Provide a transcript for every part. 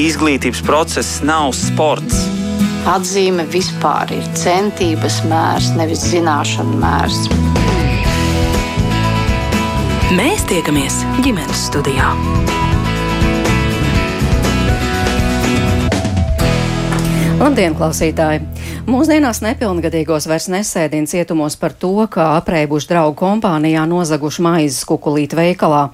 izglītības process nav sports. Atzīme vispār ir centības mērs, nevis zināšanu mērs. Mēs tiekamies ģimenes studijā. Labdien, klausītāji! Mūsdienās nepilngadīgos vairs nesēdina cietumos par to, ka apreibuši draugu kompānijā nozaguši maizes kukulīti veikalā,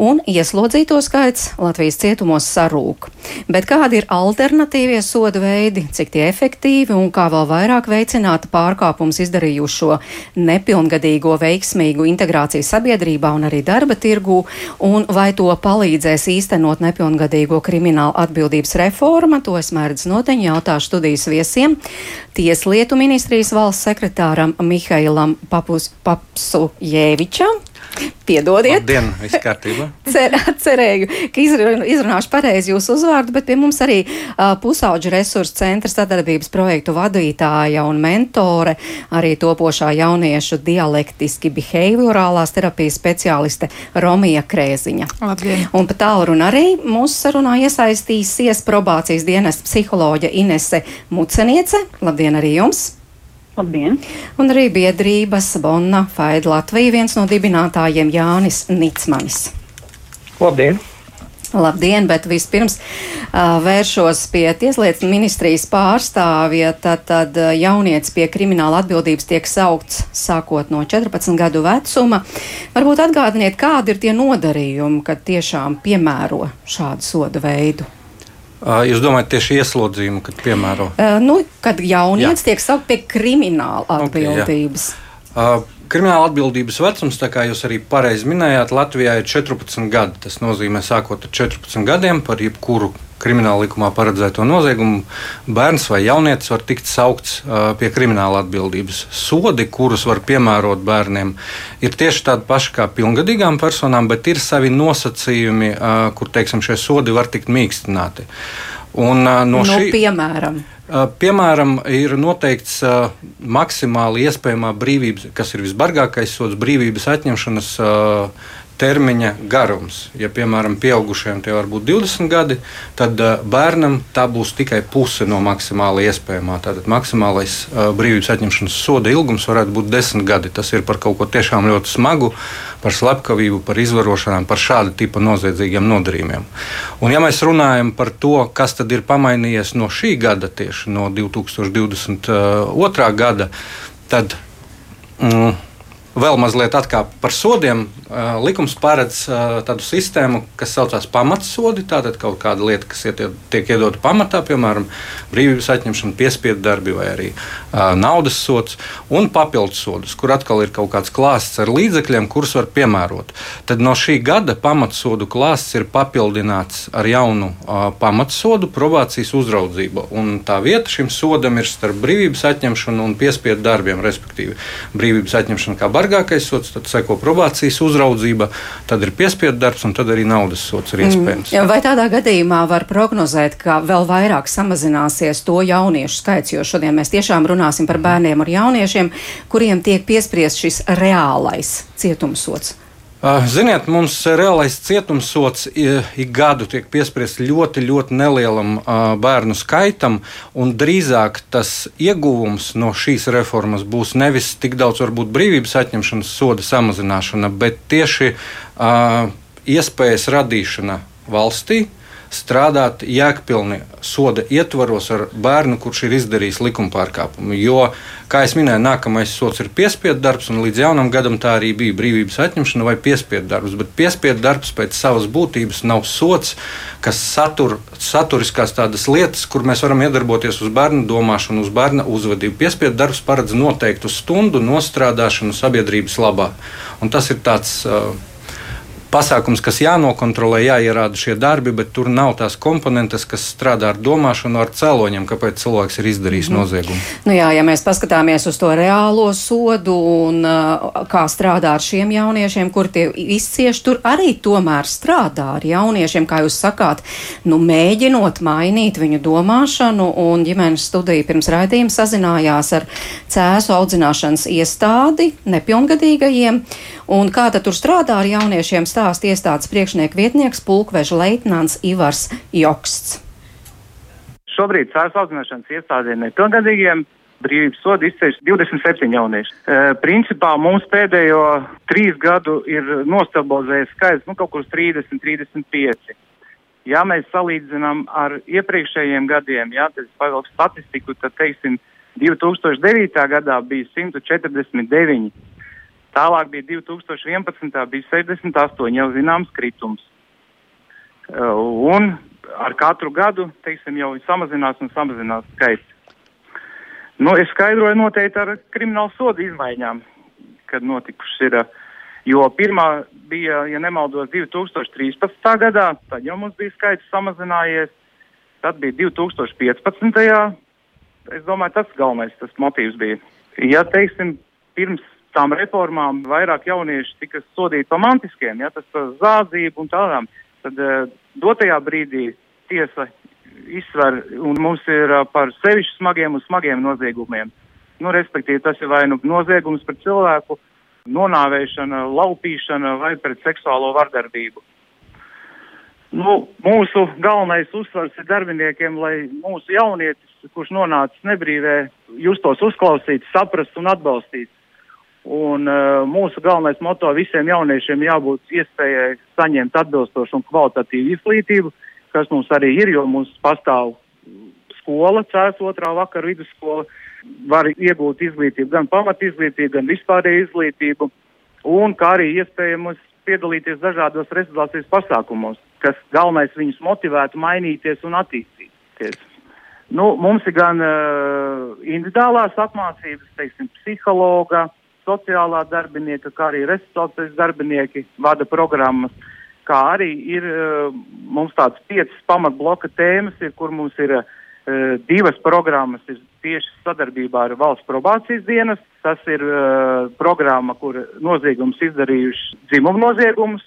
un ieslodzīto skaits Latvijas cietumos sarūk. Bet kādi ir alternatīvie soda veidi, cik tie efektīvi un kā vēl vairāk veicināt pārkāpums izdarījušo nepilngadīgo veiksmīgu integrāciju sabiedrībā un arī darba tirgū, un vai to palīdzēs īstenot nepilngadīgo kriminālu atbildības reforma, to es mērdz noteņi jautāšu studijas viesiem. Tieslietu ministrijas valsts sekretāram Mihailam Papus, Papsu Jēvičam. Piedodiet, Labdien, viss kārtībā. Cer, cerēju, ka izrun, izrunāšu pareizi jūsu uzvārdu, bet pie mums arī uh, pusauģu resursu centra sadarbības projektu vadītāja un mentore, arī topošā jauniešu dialektiski behaviorālās terapijas speciāliste Romija Krēziņa. Labdien. Un pa tālruni arī mūsu sarunā iesaistīsies probācijas dienas psiholoģa Inese Muceniece. Labdien arī jums! Labdien! Un arī biedrības Bonna Faida Latvija viens no dibinātājiem Jānis Nicmanis. Labdien! Labdien, bet vispirms uh, vēršos pie Tieslietu ministrijas pārstāvja. Tad, tad jaunietis pie krimināla atbildības tiek saukts sākot no 14 gadu vecuma. Varbūt atgādiniet, kādi ir tie nodarījumi, kad tiešām piemēro šādu sodu veidu. Jūs domājat tieši ieslodzījumu, kad piemēro? Nu, kad jaunietis Jā. tiek saukt pie krimināla atbildības. Okay, jā. Krimināla atbildības vecums, kā jūs arī pareizi minējāt, Latvijā ir 14 gadi. Tas nozīmē, sākot ar 14 gadiem, par jebkuru krimināla likumā paredzēto noziegumu, bērns vai jaunietis var tikt saukts uh, pie krimināla atbildības. Sodi, kurus var piemērot bērniem, ir tieši tādi paši kā pilngadīgām personām, bet ir savi nosacījumi, uh, kur teiksim, šie sodi var tikt mīkstināti. Un, uh, no nu, šī, piemēram, Piemēram, ir noteikts uh, maksimāli iespējamā brīvības, kas ir visbargākais sods, brīvības atņemšanas uh, termiņa garums. Ja, piemēram, pieaugušiem tie var būt 20 gadi, tad uh, bērnam tā būs tikai puse no maksimāli iespējamā. Tātad maksimālais uh, brīvības atņemšanas soda ilgums varētu būt 10 gadi. Tas ir par kaut ko tiešām ļoti smagu, par slepkavību, par izvarošanām, par šādu tipu noziedzīgiem nodarījumiem. Un, ja mēs runājam par to, kas tad ir pamainījies no šī gada, tieši no 2022. gada, tad. Mm, vēl mazliet atkāp par sodiem. Likums paredz tādu sistēmu, kas saucās pamatsodi. Tātad kaut kāda lieta, kas iet, tiek iedota pamatā, piemēram, brīvības atņemšana, piespiedu darbi vai arī naudas sots un papildus sodus, kur atkal ir kaut kāds klāsts ar līdzekļiem, kurus var piemērot. Tad no šī gada pamatsodu klāsts ir papildināts ar jaunu pamatsodu probācijas uzraudzību. Un tā vieta šim sodam ir starp brīvības atņemšanu un piespiedu darbiem, respektīvi brīvības atņemšana kā barga dārgākais sots, tad seko probācijas uzraudzība, tad ir piespiedu darbs un tad arī naudas sots ir iespējams. Mm, vai tādā gadījumā var prognozēt, ka vēl vairāk samazināsies to jauniešu skaits, jo šodien mēs tiešām runāsim par bērniem un jauniešiem, kuriem tiek piespriezt šis reālais cietumsots? Ah, ziniet, mums reālais cietumsots ik gadu tiek piespriests ļoti, ļoti nelielam ah, bērnu skaitam, un drīzāk tas ieguvums no šīs reformas būs nevis tik daudz varbūt brīvības atņemšanas soda samazināšana, bet tieši uh, iespējas radīšana valstī, strādāt jēgpilni soda ietvaros ar bērnu, kurš ir izdarījis likuma pārkāpumu. Jo, kā jau minēju, nākamais sots ir piespiedu darbs, un līdz jaunam gadam tā arī bija brīvības atņemšana vai piespiedu darbs. Bet piespiedu darbs pēc savas būtības nav sots, kas satur saturiskās tādas lietas, kur mēs varam iedarboties uz bērnu domāšanu, uz bērna uzvedību. Piespiedu darbs paredz noteiktu stundu nostrādāšanu sabiedrības labā. Un tas ir tāds. Uh, pasākums, kas jānokontrolē, jāierāda šie darbi, bet tur nav tās komponentes, kas strādā ar domāšanu, ar cēloņiem, kāpēc cilvēks ir izdarījis mm. noziegumu. Nu jā, ja mēs paskatāmies uz to reālo sodu un uh, kā strādā ar šiem jauniešiem, kur tie izcieš, tur arī tomēr strādā ar jauniešiem, kā jūs sakāt, nu mēģinot mainīt viņu domāšanu, un ģimenes studija pirms raidījuma sazinājās ar cēsu audzināšanas iestādi nepilngadīgajiem, un kā tad tur strādā ar jauniešiem, stāsta iestādes priekšnieku vietnieks pulkveža leitnants Ivars Joksts. Šobrīd cēlās audzināšanas iestādēm nepilngadīgiem brīvības sodu izceļas 27 jaunieši. E, principā mums pēdējo trīs gadu ir nostabilizējies skaits, nu, kaut kur 30, 35. Ja mēs salīdzinām ar iepriekšējiem gadiem, ja tas pavilks statistiku, tad, teiksim, 2009. gadā bija 149, tālāk bija 2011. bija 68, jau zināms kritums. E, un ar katru gadu, teiksim, jau samazinās un samazinās skaits. Nu, es skaidroju noteikti ar kriminālu sodu izmaiņām, kad notikušas ir. Jo pirmā bija, ja nemaldos, 2013. gadā, tad jau mums bija skaits samazinājies. Tad bija 2015. Es domāju, tas galvenais tas motīvs bija. Ja, teiksim, pirms tām reformām vairāk jaunieši tika sodīti par mantiskiem, ja tas par zādzību un tādām, tad uh, dotajā brīdī tiesa izsver, un mums ir par sevišķi smagiem un smagiem noziegumiem. Nu, respektīvi, tas ir vai nu noziegums pret cilvēku, nonāvēšana, laupīšana vai pret seksuālo vardarbību. Nu, mūsu galvenais uzsvars ir darbiniekiem, lai mūsu jaunietis, kurš nonācis nebrīvē, justos uzklausīts, saprast un atbalstīts. Un uh, mūsu galvenais moto visiem jauniešiem jābūt iespējai saņemt atbilstošu un kvalitatīvu izglītību, uh, kas mums arī ir, jo mums pastāv skola, cēs otrā vakara vidusskola, var iegūt izglītību, gan pamat izglītību, gan vispārēju izglītību, un kā arī iespējams piedalīties dažādos rezolācijas pasākumos, kas galvenais viņus motivētu mainīties un attīstīties. Nu, mums ir gan uh, individuālās apmācības, teiksim, psihologa, sociālā darbinieka, kā arī restorācijas darbinieki vada programmas. Uh, kā arī ir uh, mums tādas piecas pamatbloka tēmas, ir, kur mums ir uh, divas programmas, ir tieši sadarbībā ar valsts probācijas dienas. Tas ir uh, programma, kur noziegums izdarījuši dzimumu noziegumus.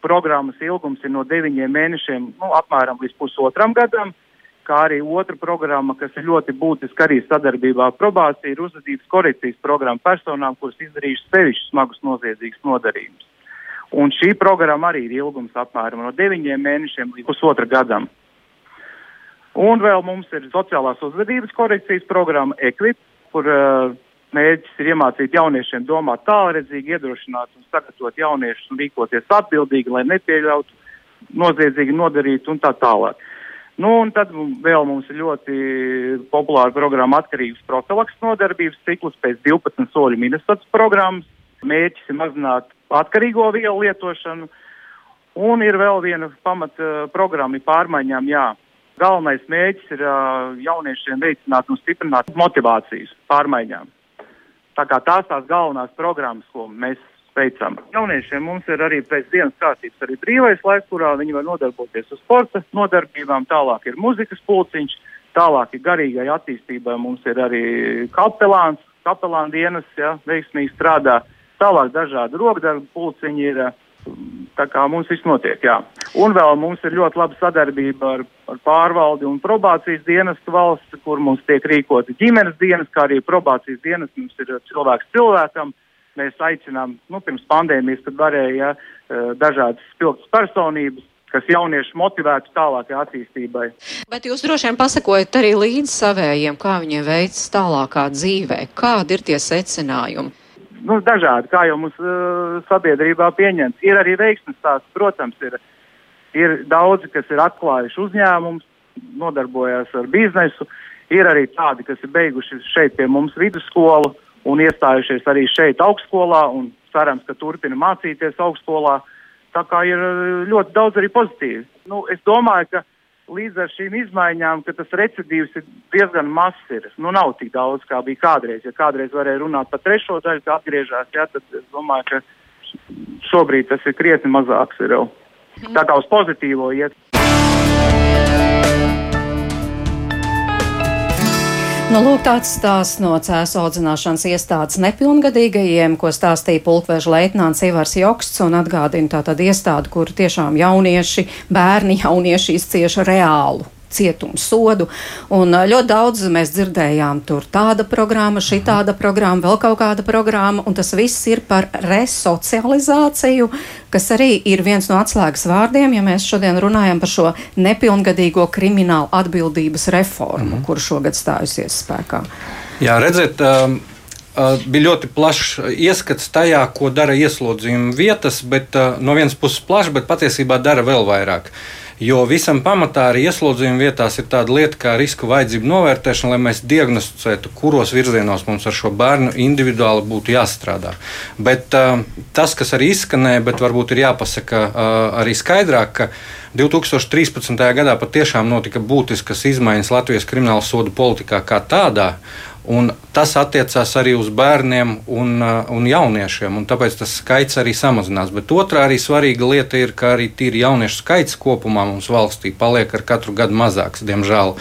Programmas ilgums ir no deviņiem mēnešiem, nu, apmēram līdz pusotram gadam, kā arī otra programma, kas ir ļoti būtiska arī sadarbībā ar probāciju, ir uzvedības korekcijas programma personām, kuras izdarījušas sevišķi smagus noziedzīgus nodarījumus. Un šī programma arī ir ilgums apmēram no 9 mēnešiem līdz pusotra gadam. Un vēl mums ir sociālās uzvedības korekcijas programma EQUIP, kur uh, mērķis ir iemācīt jauniešiem domāt tālredzīgi, iedrošināt un sagatavot jauniešus un rīkoties atbildīgi, lai nepieļautu noziedzīgi nodarīt un tā tālāk. Nu, un tad vēl mums ir ļoti populāra programma atkarības profilaks nodarbības ciklus pēc 12 soļu ministrs programmas. Mērķis ir mazināt atkarīgo vielu lietošanu. Un ir vēl viena pamata uh, programma pārmaiņām. Jā. Galvenais mērķis ir uh, jauniešiem veicināt un stiprināt motivācijas pārmaiņām. Tā kā tās tās galvenās programmas, ko mēs veicam. Jauniešiem mums ir arī pēc dienas kārtības arī brīvais laiks, kurā viņi var nodarboties ar sporta nodarbībām. Tālāk ir muzikas pulciņš, tālāk ir garīgai attīstībai. Mums ir arī kapelāns, kapelāna dienas, ja, veiksmīgi strādā. Tālāk dažādi rokdarbu pulciņi ir. Tā kā mums viss notiek, jā. Un vēl mums ir ļoti laba sadarbība ar, ar pārvaldi un probācijas dienestu valsts, kur mums tiek rīkoti ģimenes dienas, kā arī probācijas dienas. Mums ir cilvēks cilvēkam. Mēs aicinām, nu, pirms pandēmijas, kad varēja dažādas spilgtas personības kas jaunieši motivētu tālākai attīstībai. Bet jūs droši vien pasakojat arī līdz savējiem, kā viņiem veicas tālākā dzīvē, kādi ir tie secinājumi nu, dažādi, kā jau mums uh, sabiedrībā pieņemts. Ir arī veiksmes stāsts, protams, ir, ir daudzi, kas ir atklājuši uzņēmumus, nodarbojās ar biznesu. Ir arī tādi, kas ir beiguši šeit pie mums vidusskolu un iestājušies arī šeit augstskolā un cerams, ka turpina mācīties augstskolā. Tā kā ir ļoti daudz arī pozitīvi. Nu, es domāju, ka līdz ar šīm izmaiņām, ka tas recidīvs ir diezgan mazs. Ir. Nu, nav tik daudz, kā bija kādreiz. Ja kādreiz varēja runāt par trešo daļu, kā atgriežas, ja, tad es domāju, ka šobrīd tas ir krietni mazāks. Ir jau. Tā kā uz pozitīvo iet. Nu, lūk, tāds stāsts no cēsu audzināšanas iestādes nepilngadīgajiem, ko stāstīja pulkveža leitnants Ivars Joksts un atgādina tātad iestādi, kur tiešām jaunieši, bērni jaunieši izcieša reālu cietums sodu. Un ļoti daudz mēs dzirdējām, tur tāda programma, šī tāda programma, vēl kaut kāda programma, un tas viss ir par resocializāciju, kas arī ir viens no atslēgas vārdiem, ja mēs šodien runājam par šo nepilngadīgo kriminālu atbildības reformu, mm. kur šogad stājusies spēkā. Jā, redziet, um, bija ļoti plašs ieskats tajā, ko dara ieslodzījuma vietas, bet no vienas puses plašs, bet patiesībā dara vēl vairāk. Jo visam pamatā arī ieslodzījumu vietās ir tāda lieta kā risku vajadzību novērtēšana, lai mēs diagnosticētu, kuros virzienos mums ar šo bērnu individuāli būtu jāstrādā. Bet uh, tas, kas arī izskanēja, bet varbūt ir jāpasaka uh, arī skaidrāk, ka 2013. gadā patiešām notika būtiskas izmaiņas Latvijas krimināla sodu politikā kā tādā. Un tas attiecās arī uz bērniem un, uh, un jauniešiem, un tāpēc tas skaits arī samazinās. Bet otrā arī svarīga lieta ir, ka arī tīri jauniešu skaits kopumā mums valstī paliek ar katru gadu mazāks, diemžēl.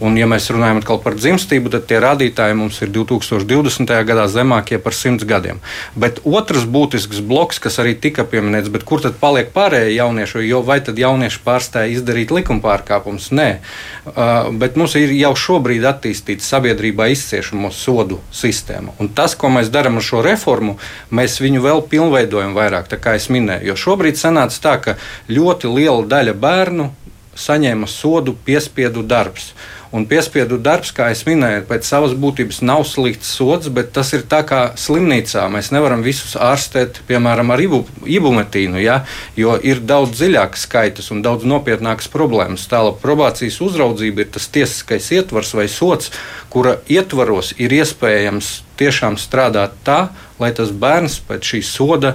Un, ja mēs runājam par dzimstību, tad tie rādītāji mums ir 2020. gadā zemākie par 100 gadiem. Bet otrs būtisks bloks, kas arī tika pieminēts, kur tad paliek pārējie jaunieši, jo vai tad jaunieši pārstāja izdarīt likuma pārkāpumus? Nē, uh, bet mums ir jau šobrīd attīstīta sabiedrībā izciešamo sodu sistēma. Un tas, ko mēs darām ar šo reformu, mēs viņu vēl pilnveidojam vairāk, kā es minēju. Jo šobrīd sanāca tā, ka ļoti liela daļa bērnu saņēma sodu piespiedu darbs. Un piespiedu darbs, kā jau minēju, pēc savas būtības nav slikts sods, bet tas ir tā kā slimnīcā. Mēs nevaram visus ārstēt, piemēram, ar ibu, ibumetīnu, ja? jo ir daudz dziļākas skaitas un daudz nopietnākas problēmas. Tālāk probācijas uzraudzība ir tas tiesiskais ietvars vai sots, kura ietvaros ir iespējams tiešām strādāt tā, lai tas bērns pēc šī soda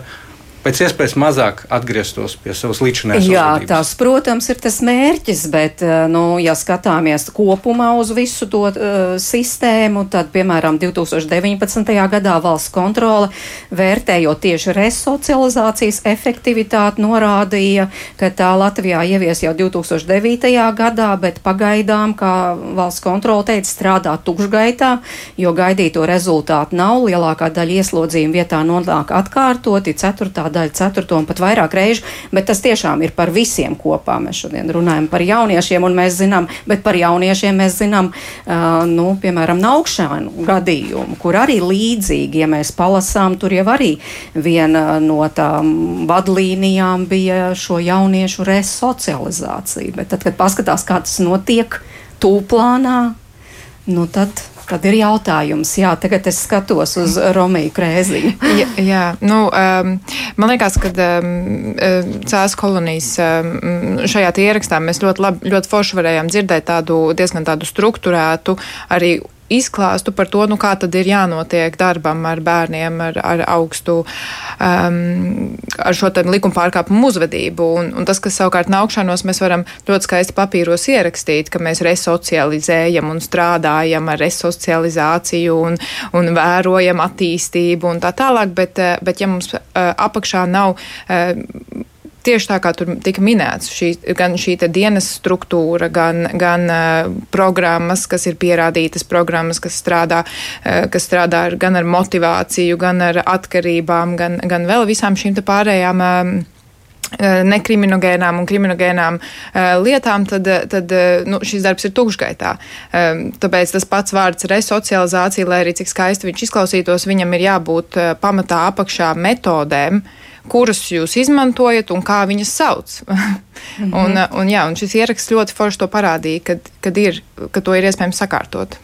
pēc iespējas mazāk atgrieztos pie savas līdzinājuma. Jā, uzvedības. tas, protams, ir tas mērķis, bet, eh, nu, ja skatāmies kopumā uz visu to uh, sistēmu, tad, piemēram, 2019. gadā valsts kontrole, vērtējot tieši resocializācijas efektivitāti, norādīja, ka tā Latvijā ievies jau 2009. gadā, bet pagaidām, kā valsts kontrole teica, strādā tukšgaitā, jo gaidīto rezultātu nav. Lielākā daļa ieslodzījuma vietā nonāk atkārtoti 4 daļu, ceturto un pat vairāk reižu, bet tas tiešām ir par visiem kopā. Mēs šodien runājam par jauniešiem, un mēs zinām, bet par jauniešiem mēs zinām, uh, nu, piemēram, naukšanu gadījumu, kur arī līdzīgi, ja mēs palasām, tur jau arī viena no tām vadlīnijām bija šo jauniešu resocializācija. Bet tad, kad paskatās, kā tas notiek tūplānā, nu tad Tad ir jautājums, jā, tagad es skatos uz Romiju Krēziņu. jā, jā, nu, um, man liekas, ka um, cēlās kolonijas um, šajā ierakstā mēs ļoti, labi, ļoti forši varējām dzirdēt tādu diezgan tādu struktūrētu arī izklāstu par to, nu, kā tad ir jānotiek darbam ar bērniem ar, ar augstu, um, ar šo likuma pārkāpumu uzvedību. Un, un tas, kas savukārt nākšanos, mēs varam ļoti skaisti papīros ierakstīt, ka mēs resocializējam un strādājam ar resocializāciju un, un vērojam attīstību un tā tālāk, bet, bet ja mums uh, apakšā nav uh, tieši tā kā tur tika minēts, šī, gan šī dienas struktūra, gan, gan uh, programmas, kas ir pierādītas programmas, kas strādā, uh, kas strādā ar, gan ar motivāciju, gan ar atkarībām, gan, gan vēl visām šīm pārējām. Uh, nekriminogēnām un kriminogēnām lietām, tad, tad nu, šis darbs ir tukšgaitā. Tāpēc tas pats vārds resocializācija, lai arī cik skaisti viņš izklausītos, viņam ir jābūt pamatā apakšā metodēm, uh, kuras jūs izmantojat un kā viņas sauc. mm -hmm. un, un, jā, un šis ieraksts ļoti forši to parādīja, kad, kad ir, ka to ir iespējams sakārtot.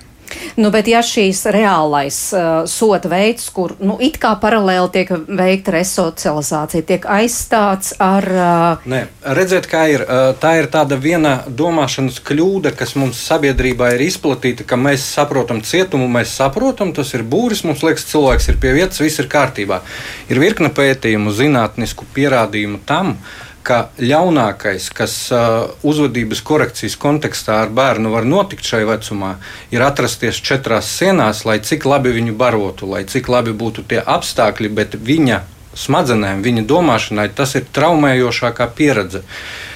Nu, bet ja šīs reālais uh, soda veids, kur nu, it kā paralēli tiek veikta resocializācija, tiek aizstāts ar. Uh... Nē, redziet, kā ir. Uh, tā ir tāda viena domāšanas kļūda, kas mums sabiedrībā ir izplatīta, ka mēs saprotam cietumu, mēs saprotam, tas ir būris, mums liekas, cilvēks ir pie vietas, viss ir kārtībā. Ir virkne pētījumu, zinātnisku pierādījumu tam, uh, ka ļaunākais, kas uh, uzvedības korekcijas kontekstā ar bērnu var notikt šajā vecumā, ir atrasties četrās sienās, lai cik labi viņu barotu, lai cik labi būtu tie apstākļi, bet viņa smadzenēm, viņa domāšanai tas ir traumējošākā pieredze. Uh,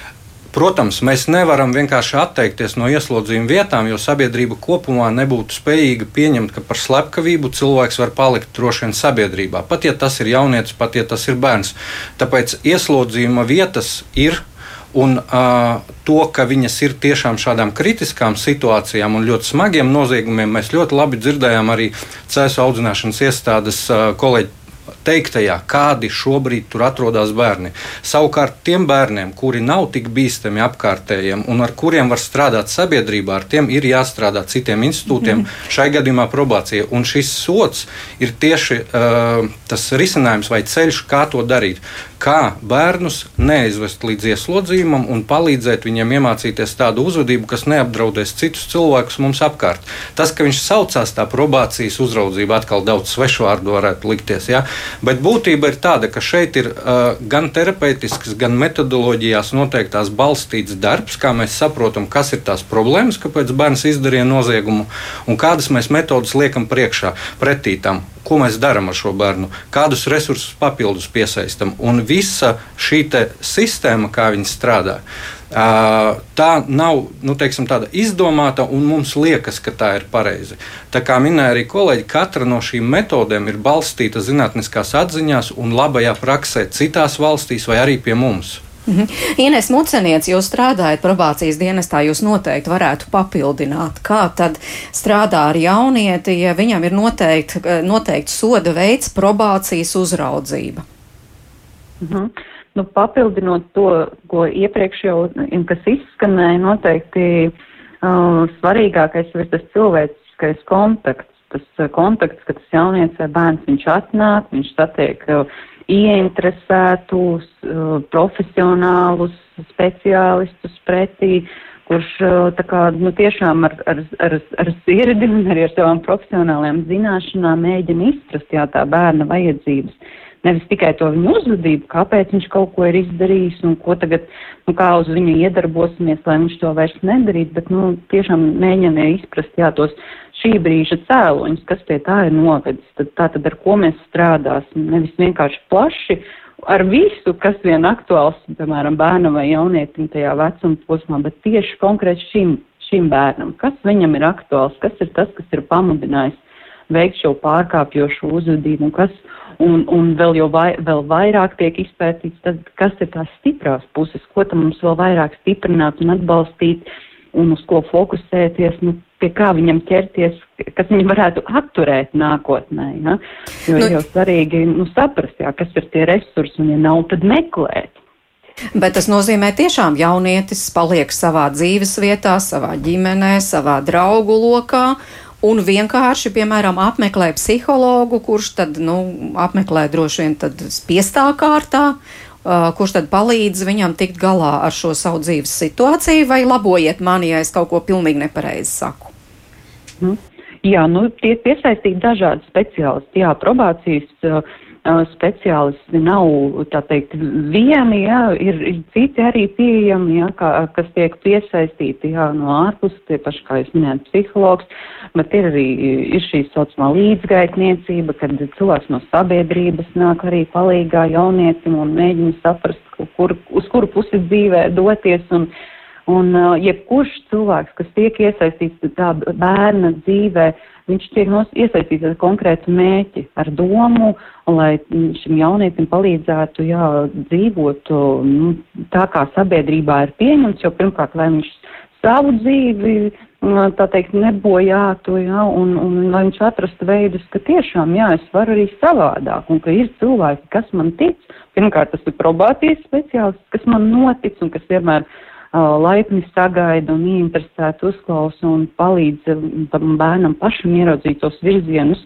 Protams, mēs nevaram vienkārši atteikties no ieslodzījuma vietām, jo sabiedrība kopumā nebūtu spējīga pieņemt, ka par slepkavību cilvēks var palikt droši vien sabiedrībā, pat ja tas ir jaunietis, pat ja tas ir bērns. Tāpēc ieslodzījuma vietas ir Un uh, to, ka viņas ir tiešām šādām kritiskām situācijām un ļoti smagiem noziegumiem, mēs ļoti labi dzirdējām arī cēsu audzināšanas iestādes uh, kolēģi teiktajā, kādi šobrīd tur atrodas bērni. Savukārt tiem bērniem, kuri nav tik bīstami apkārtējiem un ar kuriem var strādāt sabiedrībā, ar tiem ir jāstrādā citiem institūtiem, mm. šai gadījumā probācija. Un šis sots ir tieši uh, tas risinājums vai ceļš, kā to darīt kā bērnus neaizvest līdz ieslodzījumam un palīdzēt viņiem iemācīties tādu uzvedību, kas neapdraudēs citus cilvēkus mums apkārt. Tas, ka viņš saucās tā probācijas uzraudzība, atkal daudz svešvārdu varētu likties. Ja? Bet būtība ir tāda, ka šeit ir uh, gan terapeitisks, gan metodoloģijās noteiktās balstīts darbs, kā mēs saprotam, kas ir tās problēmas, kāpēc bērns izdarīja noziegumu un kādas mēs metodas liekam priekšā pretī tam ko mēs darām ar šo bērnu, kādus resursus papildus piesaistam. Un visa šī sistēma, kā viņi strādā, tā nav nu, teiksim, izdomāta, un mums liekas, ka tā ir pareizi. Tā kā minēja arī kolēģi, katra no šīm metodēm ir balstīta zinātniskās atziņās un labajā praksē citās valstīs vai arī pie mums. Mhm. Ines Muceniec, jūs strādājat probācijas dienestā, jūs noteikti varētu papildināt, kā tad strādā ar jaunieti, ja viņam ir noteikti, noteikti soda veids probācijas uzraudzība. Mhm. Nu, papildinot to, ko iepriekš jau, izskanēja, noteikti uh, svarīgākais ir tas cilvēciskais kontakts. Tas uh, kontakts, ka tas jaunietis vai bērns viņš atnāk, viņš satiek uh, ieinteresētus, uh, profesionālus speciālistus pretī, kurš tā kā, nu, tiešām ar, ar, ar, ar sirdi un arī ar savām profesionālajām zināšanām mēģina izprast, jā, tā bērna vajadzības. Nevis tikai to viņu uzvedību, kāpēc viņš kaut ko ir izdarījis un ko tagad, nu, kā uz viņu iedarbosimies, lai viņš to vairs nedarītu, bet, nu, tiešām mēģina izprast, jā, tos šī brīža cēloņus, kas pie tā ir novedis. Tad, tātad ar ko mēs strādāsim, nevis vienkārši plaši ar visu, kas vien aktuāls, piemēram, bērnam vai jaunietim tajā vecuma posmā, bet tieši konkrēti šim, šim bērnam, kas viņam ir aktuāls, kas ir tas, kas ir pamudinājis veikt šo pārkāpjošu uzvedību? Un kas, un, un vēl vai, vēl vairāk tiek izpētīts, tad, kas ir tās stiprās puses, ko tam mums vēl vairāk stiprināt un atbalstīt un uz ko fokusēties, nu, pie kā viņam ķerties, kas viņu varētu atturēt nākotnē. Ja? Jo nu, jau svarīgi nu, saprast, jā, kas ir tie resursi, un ja nav, tad meklēt. Bet tas nozīmē, tiešām jaunietis paliek savā dzīves vietā, savā ģimenē, savā draugu lokā. Un vienkārši, piemēram, apmeklē psihologu, kurš tad, nu, apmeklē droši vien spiestā kārtā, Uh, kurš tad palīdz viņam tikt galā ar šo savu dzīves situāciju, vai labojiet mani, ja es kaut ko pilnīgi nepareizi saku? Mm. Jā, nu, tiek piesaistīti dažādi speciālisti. Jā, probācijas uh, speciālisti nav, tā teikt, vieni, jā, ir, citi arī pieejami, jā, kā, kas tiek piesaistīti, jā, no ārpus, tie paši, kā jūs minējat, psihologs, bet ir arī, ir šī saucamā līdzgaitniecība, kad cilvēks no sabiedrības nāk arī palīgā jaunietim un mēģina saprast, kur, uz kuru pusi dzīvē doties un, un jebkurš cilvēks, kas tiek iesaistīts tā bērna dzīvē, viņš tiek iesaistīts ar konkrētu mēķi, ar domu, lai šim jaunietim palīdzētu jā, dzīvot nu, tā, kā sabiedrībā ir pieņemts, jo pirmkārt, lai viņš savu dzīvi, tā teikt, nebojātu, jā, un, un lai viņš atrastu veidus, ka tiešām, jā, es varu arī savādāk, un ka ir cilvēki, kas man tic, pirmkārt, tas ir probācijas speciālists, kas man notic un kas vienmēr laipni sagaida un ieinteresēti uzklausa un palīdz tam bērnam pašam ieraudzīt tos virzienus,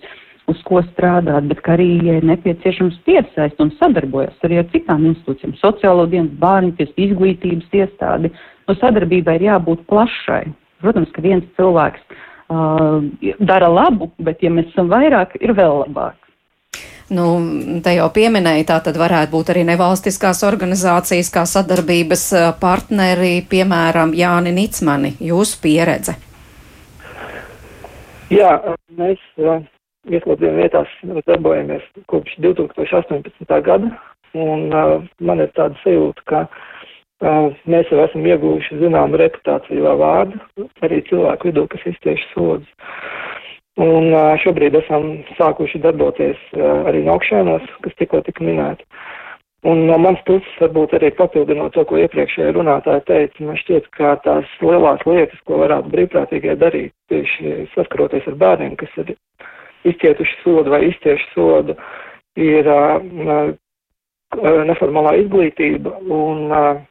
uz ko strādāt, bet arī, ja ir nepieciešams, piesaist un sadarbojas arī ar citām institūcijām, sociālo dienas, bērnības, izglītības iestādi. No sadarbībai ir jābūt plašai. Protams, ka viens cilvēks uh, dara labu, bet ja mēs esam vairāk, ir vēl labāk. Nu, te jau pieminēja, tā tad varētu būt arī nevalstiskās organizācijas kā sadarbības partneri, piemēram, Jāni Nicmani, jūsu pieredze. Jā, mēs ieslodzījuma vietās darbojamies kopš 2018. gada, un uh, man ir tāda sajūta, ka uh, mēs jau esam ieguvuši zināmu reputāciju vai vārdu arī cilvēku vidū, kas izcieš sodus. Un šobrīd esam sākuši darboties arī no augšēnos, kas tikko tika minēti. Un no manas puses, varbūt arī papildinot to, ko iepriekšējā runātāja teica, man šķiet, ka tās lielās lietas, ko varētu brīvprātīgie darīt, tieši saskaroties ar bērniem, kas ir izcietuši sodu vai izcieši sodu, ir uh, neformālā izglītība un uh,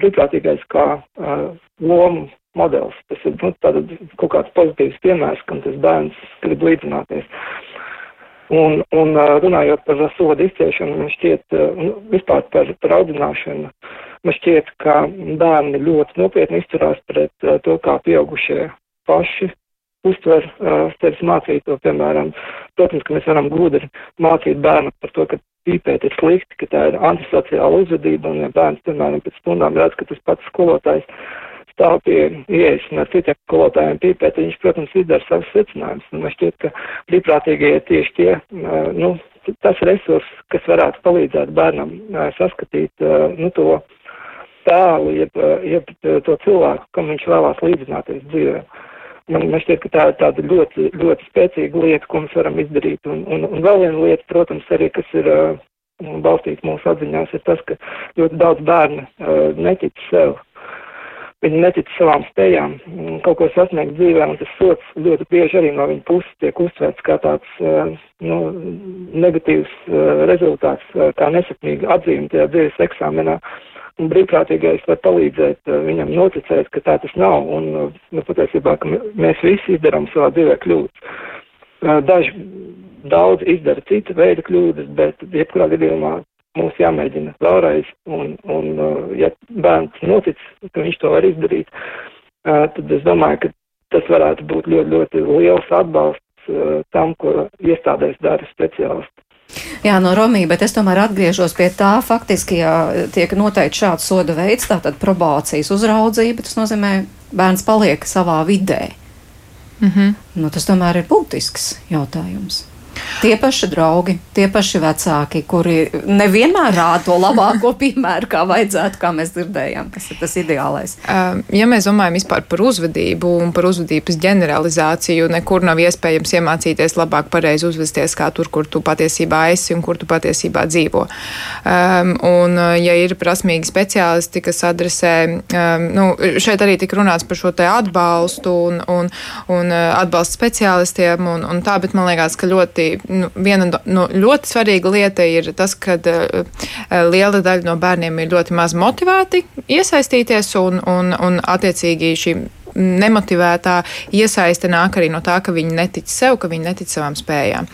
brīvprātīgais kā uh, lomu modelis. Tas ir nu, kaut kāds pozitīvs piemērs, kam tas bērns grib līdzināties. Un, un runājot par sodu izciešanu, man šķiet, nu, vispār par, par audzināšanu, man šķiet, ka bērni ļoti nopietni izturās pret to, kā pieaugušie paši uztver tevis mācīto, piemēram. Protams, ka mēs varam gudri mācīt bērnu par to, ka pīpēt ir slikti, ka tā ir antisociāla uzvedība, un ja bērns, piemēram, pēc stundām redz, ka tas pats skolotājs stāv pie ieejas un ar citiem skolotājiem pīpēt, viņš, protams, izdara savus secinājumus. Un man šķiet, ka brīvprātīgie ir tieši tie, nu, tas resurs, kas varētu palīdzēt bērnam saskatīt, nu, to tēlu, jeb, jeb to cilvēku, kam viņš vēlās līdzināties dzīvē. Man, šķiet, ka tā ir tāda ļoti, ļoti spēcīga lieta, ko mēs varam izdarīt. Un, un, un vēl viena lieta, protams, arī, kas ir uh, balstīts mūsu atziņās, ir tas, ka ļoti daudz bērnu uh, netic sev. Uh, Viņi netic savām spējām kaut ko sasniegt dzīvē, un tas sots ļoti bieži arī no viņa puses tiek uztverts kā tāds eh, nu, negatīvs rezultāts, kā nesapnīga atzīme tajā dzīves eksāmenā. Un brīvprātīgais var palīdzēt viņam noticēt, ka tā tas nav, un nu, patiesībā, ka mēs visi izdarām savā dzīvē kļūdas. Daži daudz izdara cita veida kļūdas, bet jebkurā gadījumā mums jāmēģina vēlreiz, un, un ja bērns notic, ka viņš to var izdarīt, tad es domāju, ka tas varētu būt ļoti, ļoti liels atbalsts tam, ko iestādēs dara speciālisti. Jā, no Romija, bet es tomēr atgriežos pie tā, faktiski, ja tiek noteikti šāds soda veids, tātad probācijas uzraudzība, tas nozīmē, bērns paliek savā vidē. Mm -hmm. nu, tas tomēr ir būtisks jautājums. Tie paši draugi, tie paši vecāki, kuri nevienmēr rāda to labāko piemēru, kā vajadzētu, kā mēs dzirdējām, kas ir tas ideālais. Ja mēs domājam vispār par uzvedību un par uzvedības ģeneralizāciju, nekur nav iespējams iemācīties labāk pareizi uzvesties kā tur, kur tu patiesībā esi un kur tu patiesībā dzīvo. Um, un, ja ir prasmīgi speciālisti, kas adresē, um, nu, šeit arī tika runāts par šo te atbalstu un, un, un atbalstu speciālistiem un, un tā, bet man liekas, ka ļoti ļoti, nu, viena nu, ļoti svarīga lieta ir tas, ka uh, liela daļa no bērniem ir ļoti maz motivēti iesaistīties un, un, un attiecīgi šīm nemotivētā iesaiste nāk arī no tā, ka viņi netic sev, ka viņi netic savām spējām.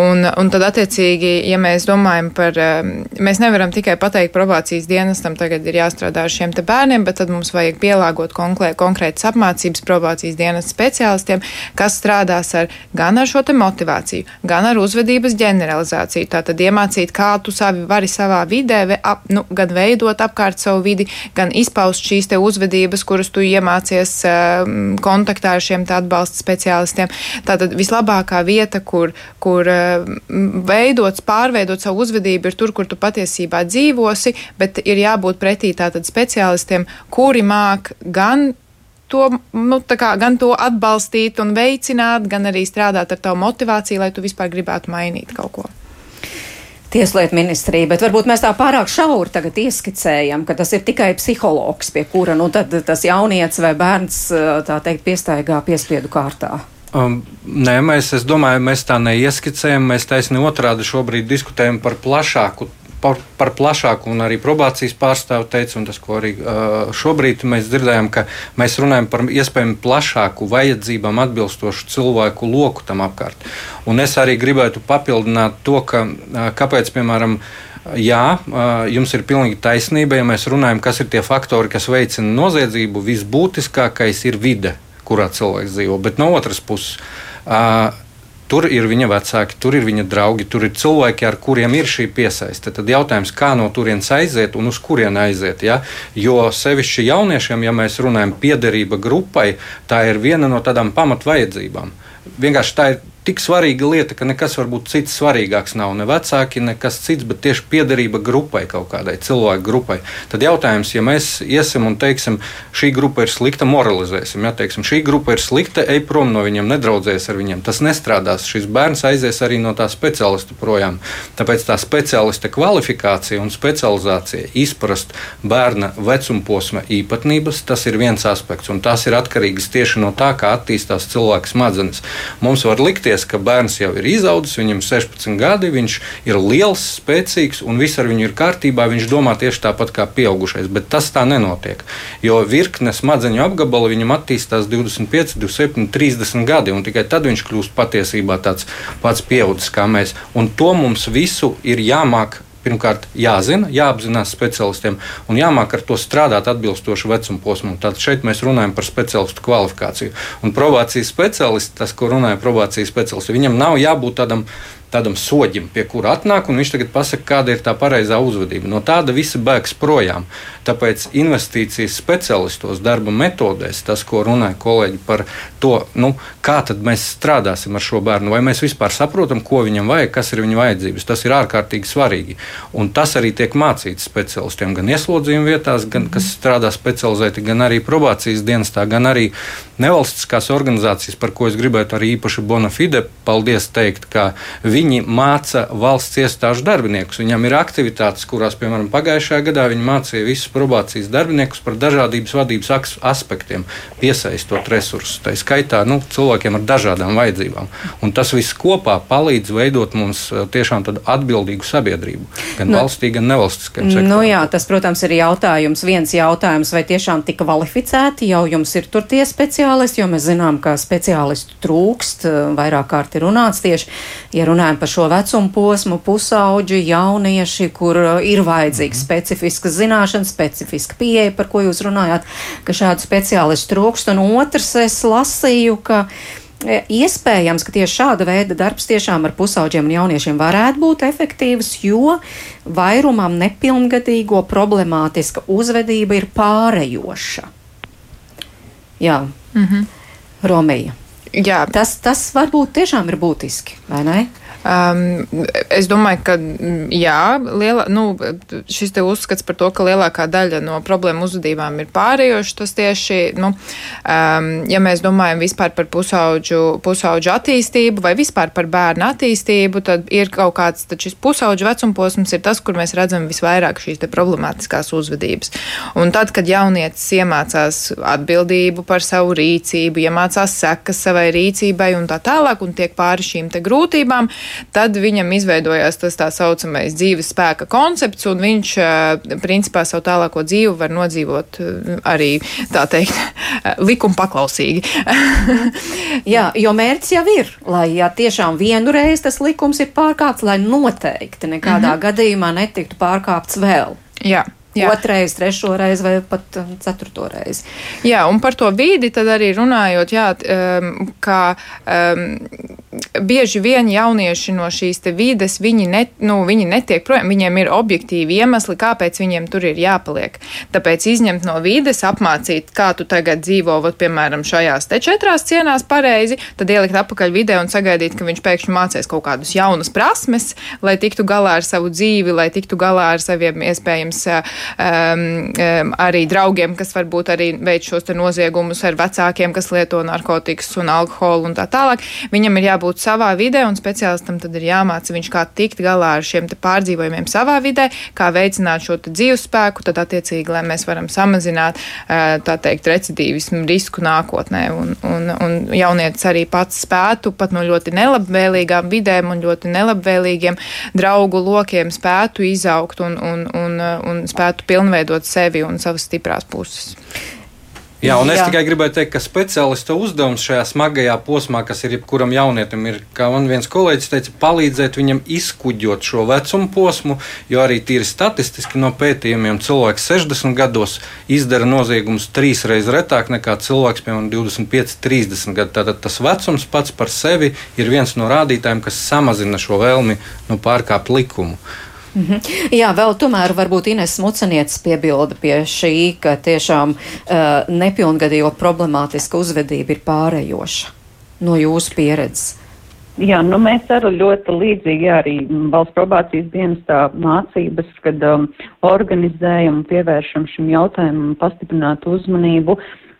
Un, un tad, attiecīgi, ja mēs domājam par, um, mēs nevaram tikai pateikt probācijas dienestam, tagad ir jāstrādā ar šiem te bērniem, bet tad mums vajag pielāgot konkrētas apmācības probācijas dienas speciālistiem, kas strādās ar gan ar šo te motivāciju, gan ar uzvedības ģeneralizāciju. Tātad iemācīt, kā tu savi vari savā vidē, ap, nu, gan veidot apkārt savu vidi, gan izpaust šīs te uzvedības, kuras tu iemācies kontaktā ar šiem atbalsta speciālistiem. Tātad vislabākā vieta, kur, kur um, veidot, pārveidot savu uzvedību, ir tur, kur tu patiesībā dzīvosi, bet ir jābūt pretī tātad speciālistiem, kuri māk gan to, nu, kā, gan to atbalstīt un veicināt, gan arī strādāt ar tavu motivāciju, lai tu vispār gribētu mainīt kaut ko. Tieslietu ministrija, bet varbūt mēs tā pārāk šauri tagad ieskicējam, ka tas ir tikai psihologs, pie kura nu tad tas jaunietis vai bērns tā teikt piestaigā piespiedu kārtā. Um, nē, mēs, es domāju, mēs tā neieskicējam. Mēs taisni otrādi šobrīd diskutējam par plašāku par, par plašāku, un arī probācijas pārstāvu teica, un tas, ko arī uh, šobrīd mēs dzirdējām, ka mēs runājam par iespējami plašāku vajadzībām atbilstošu cilvēku loku tam apkārt. Un es arī gribētu papildināt to, ka uh, kāpēc, piemēram, Jā, jums ir pilnīgi taisnība. Ja mēs runājam, kas ir tie faktori, kas veicina noziedzību, visbūtiskākais ir vide, kurā cilvēks dzīvo. Bet no otras puses, Tur ir viņa vecāki, tur ir viņa draugi, tur ir cilvēki, ar kuriem ir šī piesaiste. Tad jautājums, kā no turienes aiziet un uz kurien aiziet. Ja? Jo sevišķi jauniešiem, ja mēs runājam, piederība grupai, tā ir viena no tādām pamatvajadzībām. Vienkārši tā ir tik svarīga lieta, ka nekas varbūt cits svarīgāks nav. Ne vecāki, nekas cits, bet tieši piederība grupai kaut kādai cilvēku grupai. Tad jautājums, ja mēs iesim un teiksim, šī grupa ir slikta, moralizēsim, ja teiksim, šī grupa ir slikta, ej prom no viņiem, nedraudzēs ar viņiem. Tas nestrādās. Šis bērns aizies arī no tā speciālista projām. Tāpēc tā speciālista kvalifikācija un specializācija, izprast bērna vecuma posma īpatnības, tas ir viens aspekts. Un tās ir atkarīgas tieši no tā, kā attīstās cilvēka smadzenes. Mums var likties, ka bērns jau ir izaudzis, viņam ir 16 gadi, viņš ir liels, spēcīgs un viss ar viņu ir kārtībā. Viņš domā tieši tāpat kā pieaugušais, bet tas tā nenotiek. Jo virkne smadzeņu apgabala viņam attīstās 25, 27, 30 gadi, un tikai tad viņš kļūst patiesībā tāds pats pieaudzis kā mēs. Un to mums visu ir jāmāk pirmkārt jāzina, jāapzinās specialistiem un jāmāk ar to strādāt atbilstoši vecuma posmam. Tātad šeit mēs runājam par specialistu kvalifikāciju. Un probācijas speciālists, tas, ko runāja probācijas speciālists, viņam nav jābūt tādam tādam soģim, pie kura atnāk, un viņš tagad pasaka, kāda ir tā pareizā uzvedība. No tāda visa bēgs projām. Tāpēc investīcijas specialistos, darba metodēs, tas, ko runāja kolēģi par to, nu, kā mēs strādāsim ar šo bērnu, vai mēs vispār saprotam, ko viņam vajag, kas ir viņa vajadzības. Tas ir ārkārtīgi svarīgi. Un tas arī tiek mācīts specialistiem gan ieslodzījuma vietās, gan kas strādā specializēti, gan arī probācijas dienestā, gan arī nevalstiskās organizācijas, par ko es gribētu arī īpaši Bonafide paldies teikt, ka viņi māca valsts iestāžu darbiniekus. Viņam ir aktivitātes, kurās, piemēram, pagājušajā gadā viņi mācīja visus probācijas darbiniekus par dažādības vadības aspektiem, piesaistot resursus. Tā skaitā nu, cilvēkiem ar dažādām vajadzībām. Un tas viss kopā palīdz veidot mums eh, tiešām atbildīgu sabiedrību, gan nu, valstī, gan nevalstiskajam sektoram. Nu, jā, tas, protams, ir jautājums, viens jautājums, vai tiešām tik kvalificēti jau jums ir tur tie speciālisti, jo mēs zinām, ka speciālistu trūkst, eh, vairāk kārt ir runāts tieši, ja runājam par šo vecumu posmu, pusauģi, jaunieši, kur eh, ir vajadzīgs mm. specifiskas zināšanas, specifiska pieeja, par ko jūs runājāt, ka šādu speciālistu trūkst. Un otrs, es lasīju, ka e, Iespējams, ka tieši šāda veida darbs tiešām ar pusauģiem un jauniešiem varētu būt efektīvs, jo vairumam nepilngadīgo problemātiska uzvedība ir pārējoša. Jā, mm -hmm. Romija. Jā. Tas, tas varbūt tiešām ir būtiski, vai ne? Um, es domāju, ka mm, jā, liela, nu, šis uzskats par to, ka lielākā daļa no problēmu uzvedībām ir pārējoši, tas tieši, nu, um, ja mēs domājam vispār par pusauģu, pusauģu attīstību vai vispār par bērnu attīstību, tad ir kaut kāds, tad šis pusauģu vecumposms ir tas, kur mēs redzam visvairāk šīs te problemātiskās uzvedības. Un tad, kad jaunietis iemācās atbildību par savu rīcību, iemācās sekas savai rīcībai un tā tālāk un tiek pāri šīm te grūtībām, tad viņam izveidojās tas tā saucamais dzīves spēka koncepts, un viņš principā savu tālāko dzīvi var nodzīvot arī, tā teikt, likuma paklausīgi. Jā, jo mērķis jau ir, lai ja tiešām vienu reizi tas likums ir pārkāpts, lai noteikti nekādā mm -hmm. gadījumā netiktu pārkāpts vēl. Jā. Jā. Otrais, trešo reizi vai pat um, ceturto reizi. Jā, un par to vīdi tad arī runājot, jā, um, ka um, bieži vien jaunieši no šīs te vides, viņi, ne, nu, viņi netiek projām, viņiem ir objektīvi iemesli, kāpēc viņiem tur ir jāpaliek. Tāpēc izņemt no vides, apmācīt, kā tu tagad dzīvo, vat, piemēram, šajās te četrās cienās pareizi, tad ielikt apakaļ vidē un sagaidīt, ka viņš pēkšņi mācīs kaut kādus jaunus prasmes, lai tiktu galā ar savu dzīvi, lai tiktu galā ar saviem iespējams um, um, arī draugiem, kas varbūt arī veic šos noziegumus ar vecākiem, kas lieto narkotikas un alkoholu un tā tālāk. Viņam ir jābūt savā vidē, un speciālistam tad ir jāmāca viņš, kā tikt galā ar šiem pārdzīvojumiem savā vidē, kā veicināt šo dzīves spēku, tad attiecīgi, lai mēs varam samazināt, uh, tā teikt, recidīvismu risku nākotnē. Un, un, un jaunietis arī pats spētu pat no ļoti nelabvēlīgām vidēm un ļoti nelabvēlīgiem draugu lokiem spētu izaugt un, un, un, un spētu varētu pilnveidot sevi un savas stiprās puses. Jā, un es Jā. tikai gribēju teikt, ka speciālista uzdevums šajā smagajā posmā, kas ir jebkuram jaunietim, ir, kā man viens kolēģis teica, palīdzēt viņam izkuģot šo vecumu posmu, jo arī tīri statistiski no pētījumiem cilvēks 60 gados izdara noziegumus trīsreiz retāk nekā cilvēks, piemēram, 25, 30 gadu. Tātad tas vecums pats par sevi ir viens no rādītājiem, kas samazina šo vēlmi nu, pārkāpt likumu. Mm -hmm. Jā, vēl tomēr varbūt Ines Mucenietis piebilda pie šī, ka tiešām uh, nepilngadīgo problemātiska uzvedība ir pārējoša no jūsu pieredzes. Jā, nu mēs arī ļoti līdzīgi arī valsts probācijas dienestā mācības, kad um, organizējam un pievēršam šim jautājumam pastiprinātu uzmanību.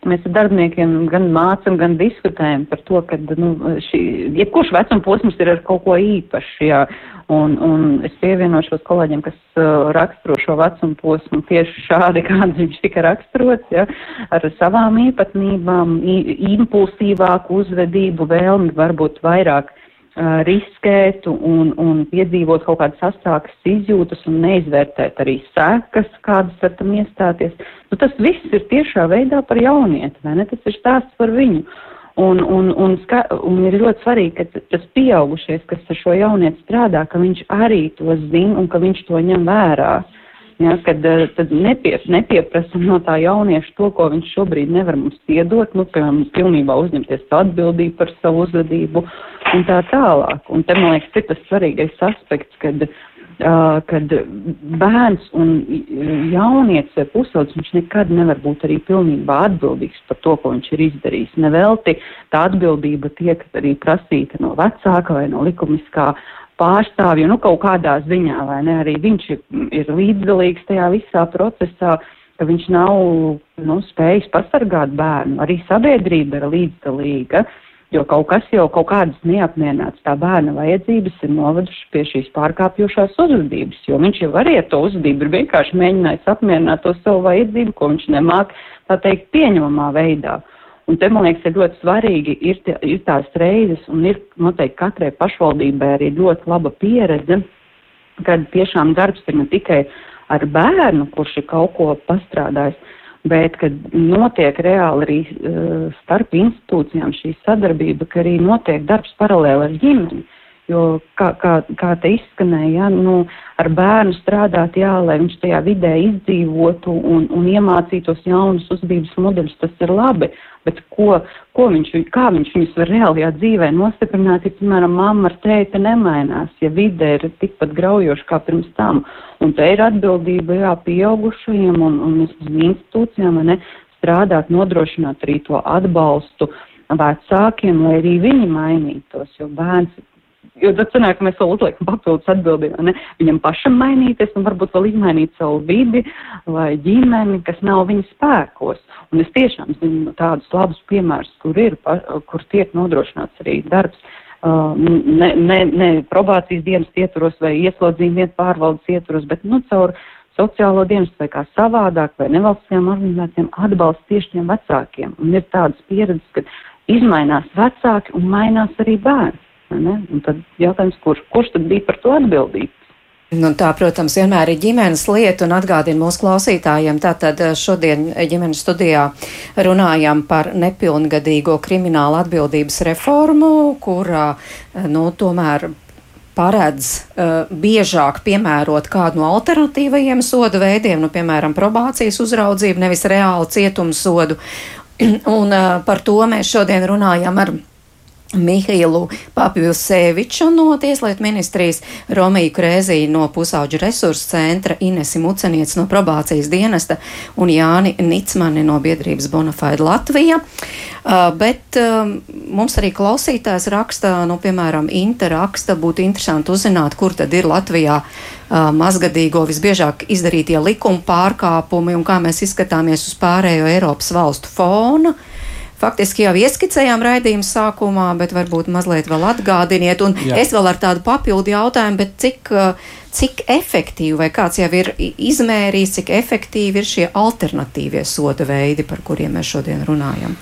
Mēs ar darbiniekiem gan mācam, gan diskutējam par to, ka nu, šī, jebkurš vecuma posms ir ar kaut ko īpašu. Jā. Un, un es pievienošos kolēģiem, kas uh, raksturo šo vecumu posmu tieši šādi, kāds viņš tika raksturots, ja, ar savām īpatnībām, impulsīvāku uzvedību, vēlmi varbūt vairāk uh, riskēt un, un piedzīvot kaut kādas asākas izjūtas un neizvērtēt arī sekas, kādas ar tam iestāties. Nu, tas viss ir tiešā veidā par jaunieti, vai ne? Tas ir stāsts par viņu. Un, un, un, ska, un ir ļoti svarīgi, ka tas pieaugušies, kas ar šo jaunieti strādā, ka viņš arī to zina un ka viņš to ņem vērā. Ja, kad tad nepie, nepieprasam no tā jaunieša to, ko viņš šobrīd nevar mums iedot, nu, piemēram, pilnībā uzņemties atbildību par savu uzvedību un tā tālāk. Un te, man liekas, ir tas svarīgais aspekts, kad, uh, kad bērns un jaunietis vai pusaudzis, viņš nekad nevar būt arī pilnībā atbildīgs par to, ko viņš ir izdarījis. Nevelti tā atbildība tiek arī prasīta no vecāka vai no likumiskā pārstāvja, nu kaut kādā ziņā, vai ne, arī viņš ir, ir līdzdalīgs tajā visā procesā, ka viņš nav nu, spējis pasargāt bērnu, arī sabiedrība ir līdzdalīga. Uh, jo kaut kas jau kaut kādas neapmierināts tā bērna vajadzības ir noveduši pie šīs pārkāpjošās uzvedības, jo viņš jau arī ar to uzvedību ir vienkārši mēģinājis apmierināt to savu vajadzību, ko viņš nemāk, tā teikt, pieņemamā veidā. Un te, man liekas, ir ļoti svarīgi, ir, tie, ir tās reizes, un ir noteikti katrai pašvaldībai arī ļoti laba pieredze, kad tiešām darbs ir ne tikai ar bērnu, kurš ir kaut ko pastrādājis, bet kad notiek reāli arī uh, starp institūcijām šī sadarbība, ka arī notiek darbs paralēli ar ģimeni. Jo, kā, kā, kā te izskanēja, ja, nu, ar bērnu strādāt, jā, lai viņš tajā vidē izdzīvotu un, un iemācītos jaunus uzvedības modeļus, tas ir labi. Bet ko, ko viņš, kā viņš viņus var reālajā dzīvē nostiprināt, ja, piemēram, mamma ar tēti nemainās, ja vide ir tikpat graujoša kā pirms tam. Un te ir atbildība, jā, pieaugušajiem un, un institūcijām, ne, strādāt, nodrošināt arī to atbalstu vecākiem, lai arī viņi mainītos, jo bērns Jo tad sanāk, ka mēs vēl uzliekam papildus atbildību, viņam pašam mainīties un varbūt vēl izmainīt savu vidi vai ģimeni, kas nav viņa spēkos. Un es tiešām zinu tādus labus piemērus, kur ir, kur tiek nodrošināts arī darbs. Uh, ne, ne, ne probācijas dienas ietvaros vai ieslodzījuma pārvaldes ietvaros, bet nu, caur sociālo dienas vai kā savādāk vai nevalstiskajām organizācijām atbalsts tieši tiem vecākiem. Un ir tādas pieredzes, ka izmainās vecāki un mainās arī bērni. Tad jautājums, kurš, kurš tad bija par to atbildīgs? Nu, tā, protams, vienmēr ir ģimenes lieta un atgādina mūsu klausītājiem. Tātad eh, šodien ģimenes studijā runājam par nepilngadīgo kriminālu atbildības reformu, kurā, eh, nu, tomēr paredz uh, biežāk piemērot kādu no alternatīvajiem sodu veidiem, nu, piemēram, probācijas uzraudzību, nevis reālu cietumsodu. un uh, par to mēs šodien runājam ar Mihailu Papilseviču no Tieslietu ministrijas, Romiju Krēziju no Pusauģu resursu centra, Inesi Muceniec no probācijas dienesta un Jāni Nicmani no biedrības Bonafide Latvija. Uh, bet um, mums arī klausītājs raksta, nu, piemēram, Inta raksta, būtu interesanti uzzināt, kur tad ir Latvijā uh, mazgadīgo visbiežāk izdarītie likuma pārkāpumi un kā mēs izskatāmies uz pārējo Eiropas valstu fona. Uh, faktiski jau ieskicējām raidījuma sākumā, bet varbūt mazliet vēl atgādiniet. Un Jā. es vēl ar tādu papildu jautājumu, bet cik, cik efektīvi vai kāds jau ir izmērījis, cik efektīvi ir šie alternatīvie soda veidi, par kuriem mēs šodien runājam?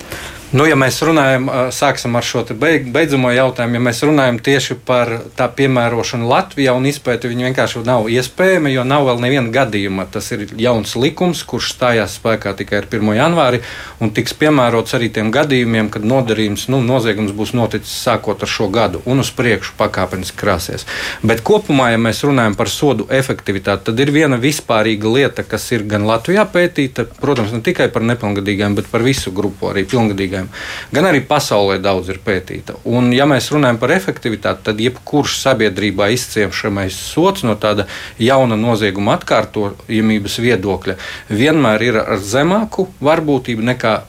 Nu, ja mēs runājam, sāksim ar šo beidzamo jautājumu, ja mēs runājam tieši par tā piemērošanu Latvijā un izpēti, viņi vienkārši nav iespējami, jo nav vēl neviena gadījuma. Tas ir jauns likums, kurš stājās spēkā tikai ar 1. janvāri un tiks piemērots arī tiem gadījumiem, kad nodarījums, nu, noziegums būs noticis sākot ar šo gadu un uz priekšu pakāpeniski krāsies. Bet kopumā, ja mēs runājam par sodu efektivitāti, tad ir viena vispārīga lieta, kas ir gan Latvijā pētīta, protams, ne tikai par nepilngadīgiem, bet par visu grupu arī pilngadīgiem problēma. Gan arī pasaulē daudz ir pētīta. Un, ja mēs runājam par efektivitāti, tad jebkurš sabiedrībā izciešamais sots no tāda jauna nozieguma atkārtojamības viedokļa vienmēr ir ar zemāku varbūtību nekā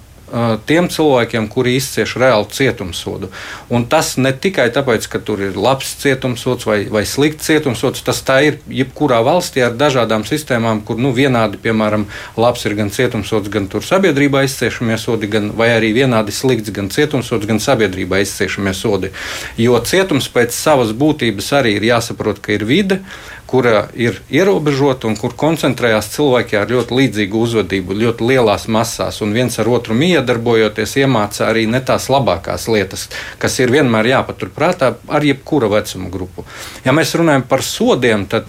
tiem cilvēkiem, kuri izcieš reāli cietumsodu. Un tas ne tikai tāpēc, ka tur ir labs cietumsods vai, vai slikts cietumsods, tas tā ir jebkurā valstī ar dažādām sistēmām, kur nu, vienādi, piemēram, labs ir gan cietumsods, gan sabiedrībā izciešamie sodi, gan arī vienādi slikts gan cietumsods, gan sabiedrībā izciešamie sodi. Jo cietums pēc savas būtības arī ir jāsaprot, ka ir vide kura ir ierobežota un kur koncentrējās cilvēki ar ļoti līdzīgu uzvedību, ļoti lielās masās, un viens ar otru miedarbojoties, iemāca arī ne tās labākās lietas, kas ir vienmēr jāpaturprātā ar jebkuru vecuma grupu. Ja mēs runājam par sodiem, tad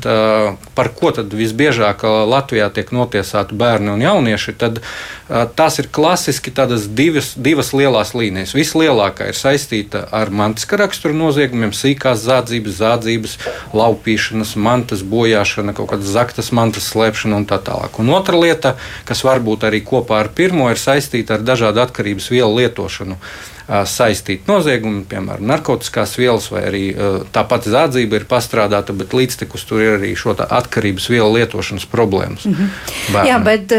par ko tad visbiežāk Latvijā tiek notiesāti bērni un jaunieši, tad tās ir klasiski tādas divas, divas lielas līnijas. Vislielākā ir saistīta ar mantiska rakstura noziegumiem, sīkās zādzības, zādzības, laupīšanas, mantas mantas bojāšana, kaut kāda zaktas mantas slēpšana un tā tālāk. Un otra lieta, kas varbūt arī kopā ar pirmo ir saistīta ar dažādu atkarības vielu lietošanu saistīti noziegumi, piemēram, narkotikās vielas, vai arī tā pati zādzība ir pastrādāta, bet līdztekus tur ir arī šo atkarības vielu lietošanas problēmas. Mm -hmm. Bērnam. Jā, bet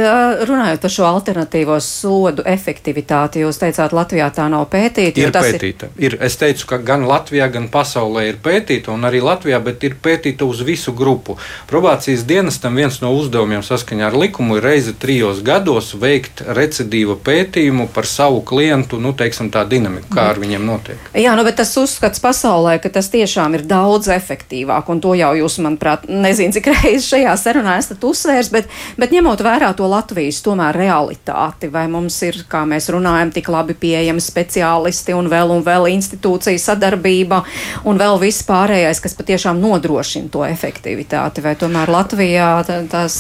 runājot par šo alternatīvo sodu efektivitāti, jūs teicāt, Latvijā tā nav pētīta. Ir pētīta. Ir... ir. Es teicu, ka gan Latvijā, gan pasaulē ir pētīta, un arī Latvijā, bet ir pētīta uz visu grupu. Probācijas dienestam viens no uzdevumiem saskaņā ar likumu ir reizi trijos gados veikt recidīva pētījumu par savu klientu, nu, teiksim, tādu dinamiku, kā ar viņiem notiek. Jā, nu, bet tas uzskats pasaulē, ka tas tiešām ir daudz efektīvāk, un to jau jūs, manuprāt, nezinu, cik reizes šajā sarunā esat uzsvērs, bet, bet ņemot vērā to Latvijas tomēr realitāti, vai mums ir, kā mēs runājam, tik labi pieejami speciālisti un vēl un vēl institūcija sadarbība un vēl viss pārējais, kas patiešām nodrošina to efektivitāti, vai tomēr Latvijā tas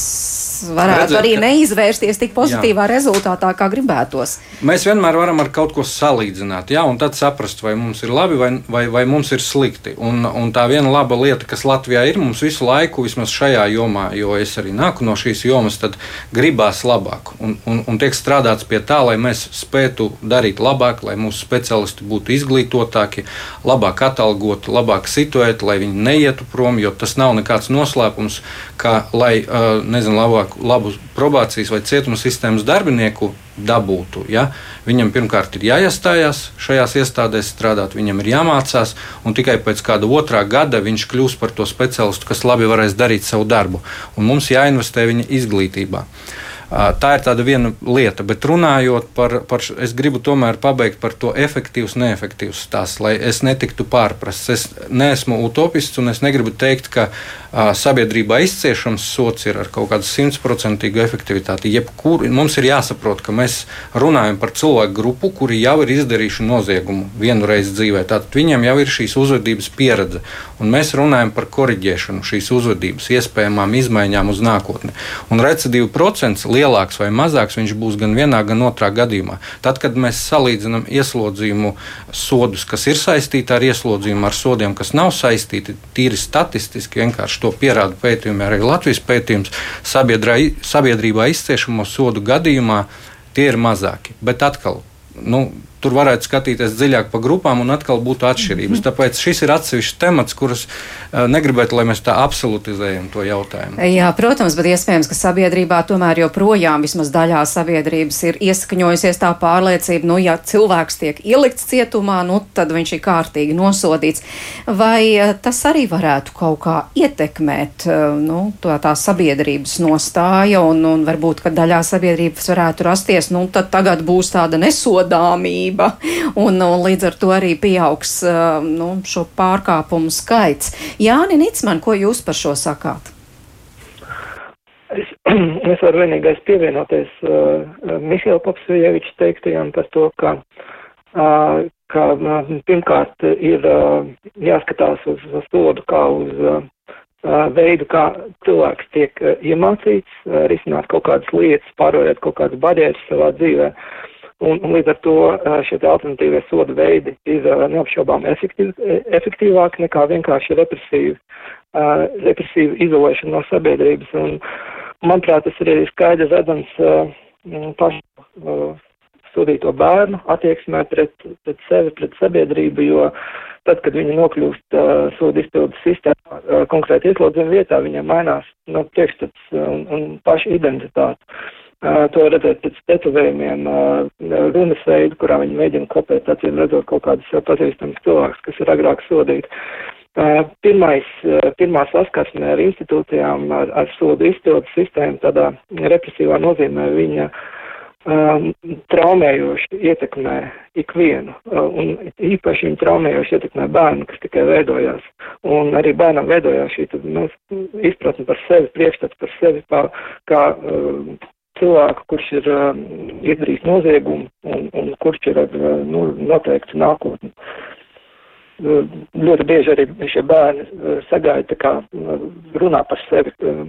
varētu Redzēt, arī neizvērsties tik pozitīvā jā. rezultātā, kā gribētos. Mēs vienmēr varam ar kaut ko salīdzināt salīdzināt, jā, un tad saprast, vai mums ir labi vai, vai, vai mums ir slikti. Un, un tā viena laba lieta, kas Latvijā ir, mums visu laiku, vismaz šajā jomā, jo es arī nāku no šīs jomas, tad gribās labāk. Un, un, un tiek strādāts pie tā, lai mēs spētu darīt labāk, lai mūsu speciālisti būtu izglītotāki, labāk atalgoti, labāk situēti, lai viņi neietu prom, jo tas nav nekāds noslēpums, ka, lai nezinu, labāk, labu probācijas vai cietuma sistēmas darbinieku dabūtu. Ja? Viņam pirmkārt ir jāiestājās šajās iestādēs strādāt, viņam ir jāmācās, un tikai pēc kāda otrā gada viņš kļūs par to speciālistu, kas labi varēs darīt savu darbu. Un mums jāinvestē viņa izglītībā. Tā ir tāda viena lieta, bet runājot par, par es gribu tomēr pabeigt par to efektīvs, neefektīvs stāsts, lai es netiktu pārprasts. Es neesmu utopists un es negribu teikt, ka a, sabiedrībā izciešams sots ir ar kaut kādu simtprocentīgu efektivitāti. Jebkur, mums ir jāsaprot, ka mēs runājam par cilvēku grupu, kuri jau ir izdarījuši noziegumu vienu reizi dzīvē. Tātad viņiem jau ir šīs uzvedības pieredze, un mēs runājam par koriģēšanu šīs uzvedības, iespējamām izmaiņām uz nākotni. Un recidīvu procents lielāks vai mazāks viņš būs gan vienā, gan otrā gadījumā. Tad, kad mēs salīdzinām ieslodzījumu sodus, kas ir saistīti ar ieslodzījumu, ar sodiem, kas nav saistīti, tīri statistiski vienkārši to pierāda pētījumi, arī Latvijas pētījums, sabiedrībā izciešamo sodu gadījumā tie ir mazāki. Bet atkal, nu, tur varētu skatīties dziļāk pa grupām un atkal būtu atšķirības. -hmm. Tāpēc šis ir atsevišķs temats, kurus uh, negribētu, lai mēs tā absolutizējam to jautājumu. Jā, protams, bet iespējams, ka sabiedrībā tomēr joprojām vismaz daļā sabiedrības ir ieskaņojusies tā pārliecība, nu, ja cilvēks tiek ielikts cietumā, nu, tad viņš ir kārtīgi nosodīts. Vai uh, tas arī varētu kaut kā ietekmēt uh, nu, to, tā sabiedrības nostāja un, un varbūt, ka daļā sabiedrības varētu rasties, nu, tad tagad būs tāda nesodāmība uzmanība, un, un līdz ar to arī pieaugs nu, šo pārkāpumu skaits. Jāni Nicman, ko jūs par šo sakāt? Es, es varu vienīgais pievienoties uh, Mihaila Popsvieviča teiktajam par to, ka, uh, ka uh, pirmkārt ir uh, jāskatās uz, uz sodu kā uz uh, veidu, kā cilvēks tiek iemācīts risināt kaut kādas lietas, pārvarēt kaut kādas barjeras savā dzīvē. Uh, Un, un līdz ar to šie alternatīvie soda veidi ir neapšaubām efektīv, efektīvāki nekā vienkārši represīvi, represīvi izolēšana no sabiedrības. Un, manuprāt, tas ir arī skaidrs redzams pašu sodīto bērnu attieksmē pret, pret sevi, pret sabiedrību, jo tad, kad viņi nokļūst uh, sodu izpildes sistēmā, uh, konkrēti ieslodzījuma vietā, viņiem mainās no priekšstats un, un paša identitāte. To redzēt pēc tetovējumiem, runas veidu, kurā viņi mēģina kopēt, acīm redzot kaut kādus jau pazīstamus cilvēkus, kas ir agrāk sodīti. Pirmais, pirmā saskarsme ar institūcijām, ar, ar sodu izpildu sistēmu tādā represīvā nozīmē viņa um, traumējoši ietekmē ikvienu, un īpaši viņa traumējoši ietekmē bērnu, kas tikai veidojās. Un arī bērnam veidojās šī nu, izpratne par sevi, priekšstats par sevi, kā, kā um, cilvēku, kurš ir uh, izdarījis noziegumu un, un kurš ir ar uh, nu, noteikti nākotni. Uh, ļoti bieži arī šie bērni uh, sagaida, kā uh, runā par sevi uh,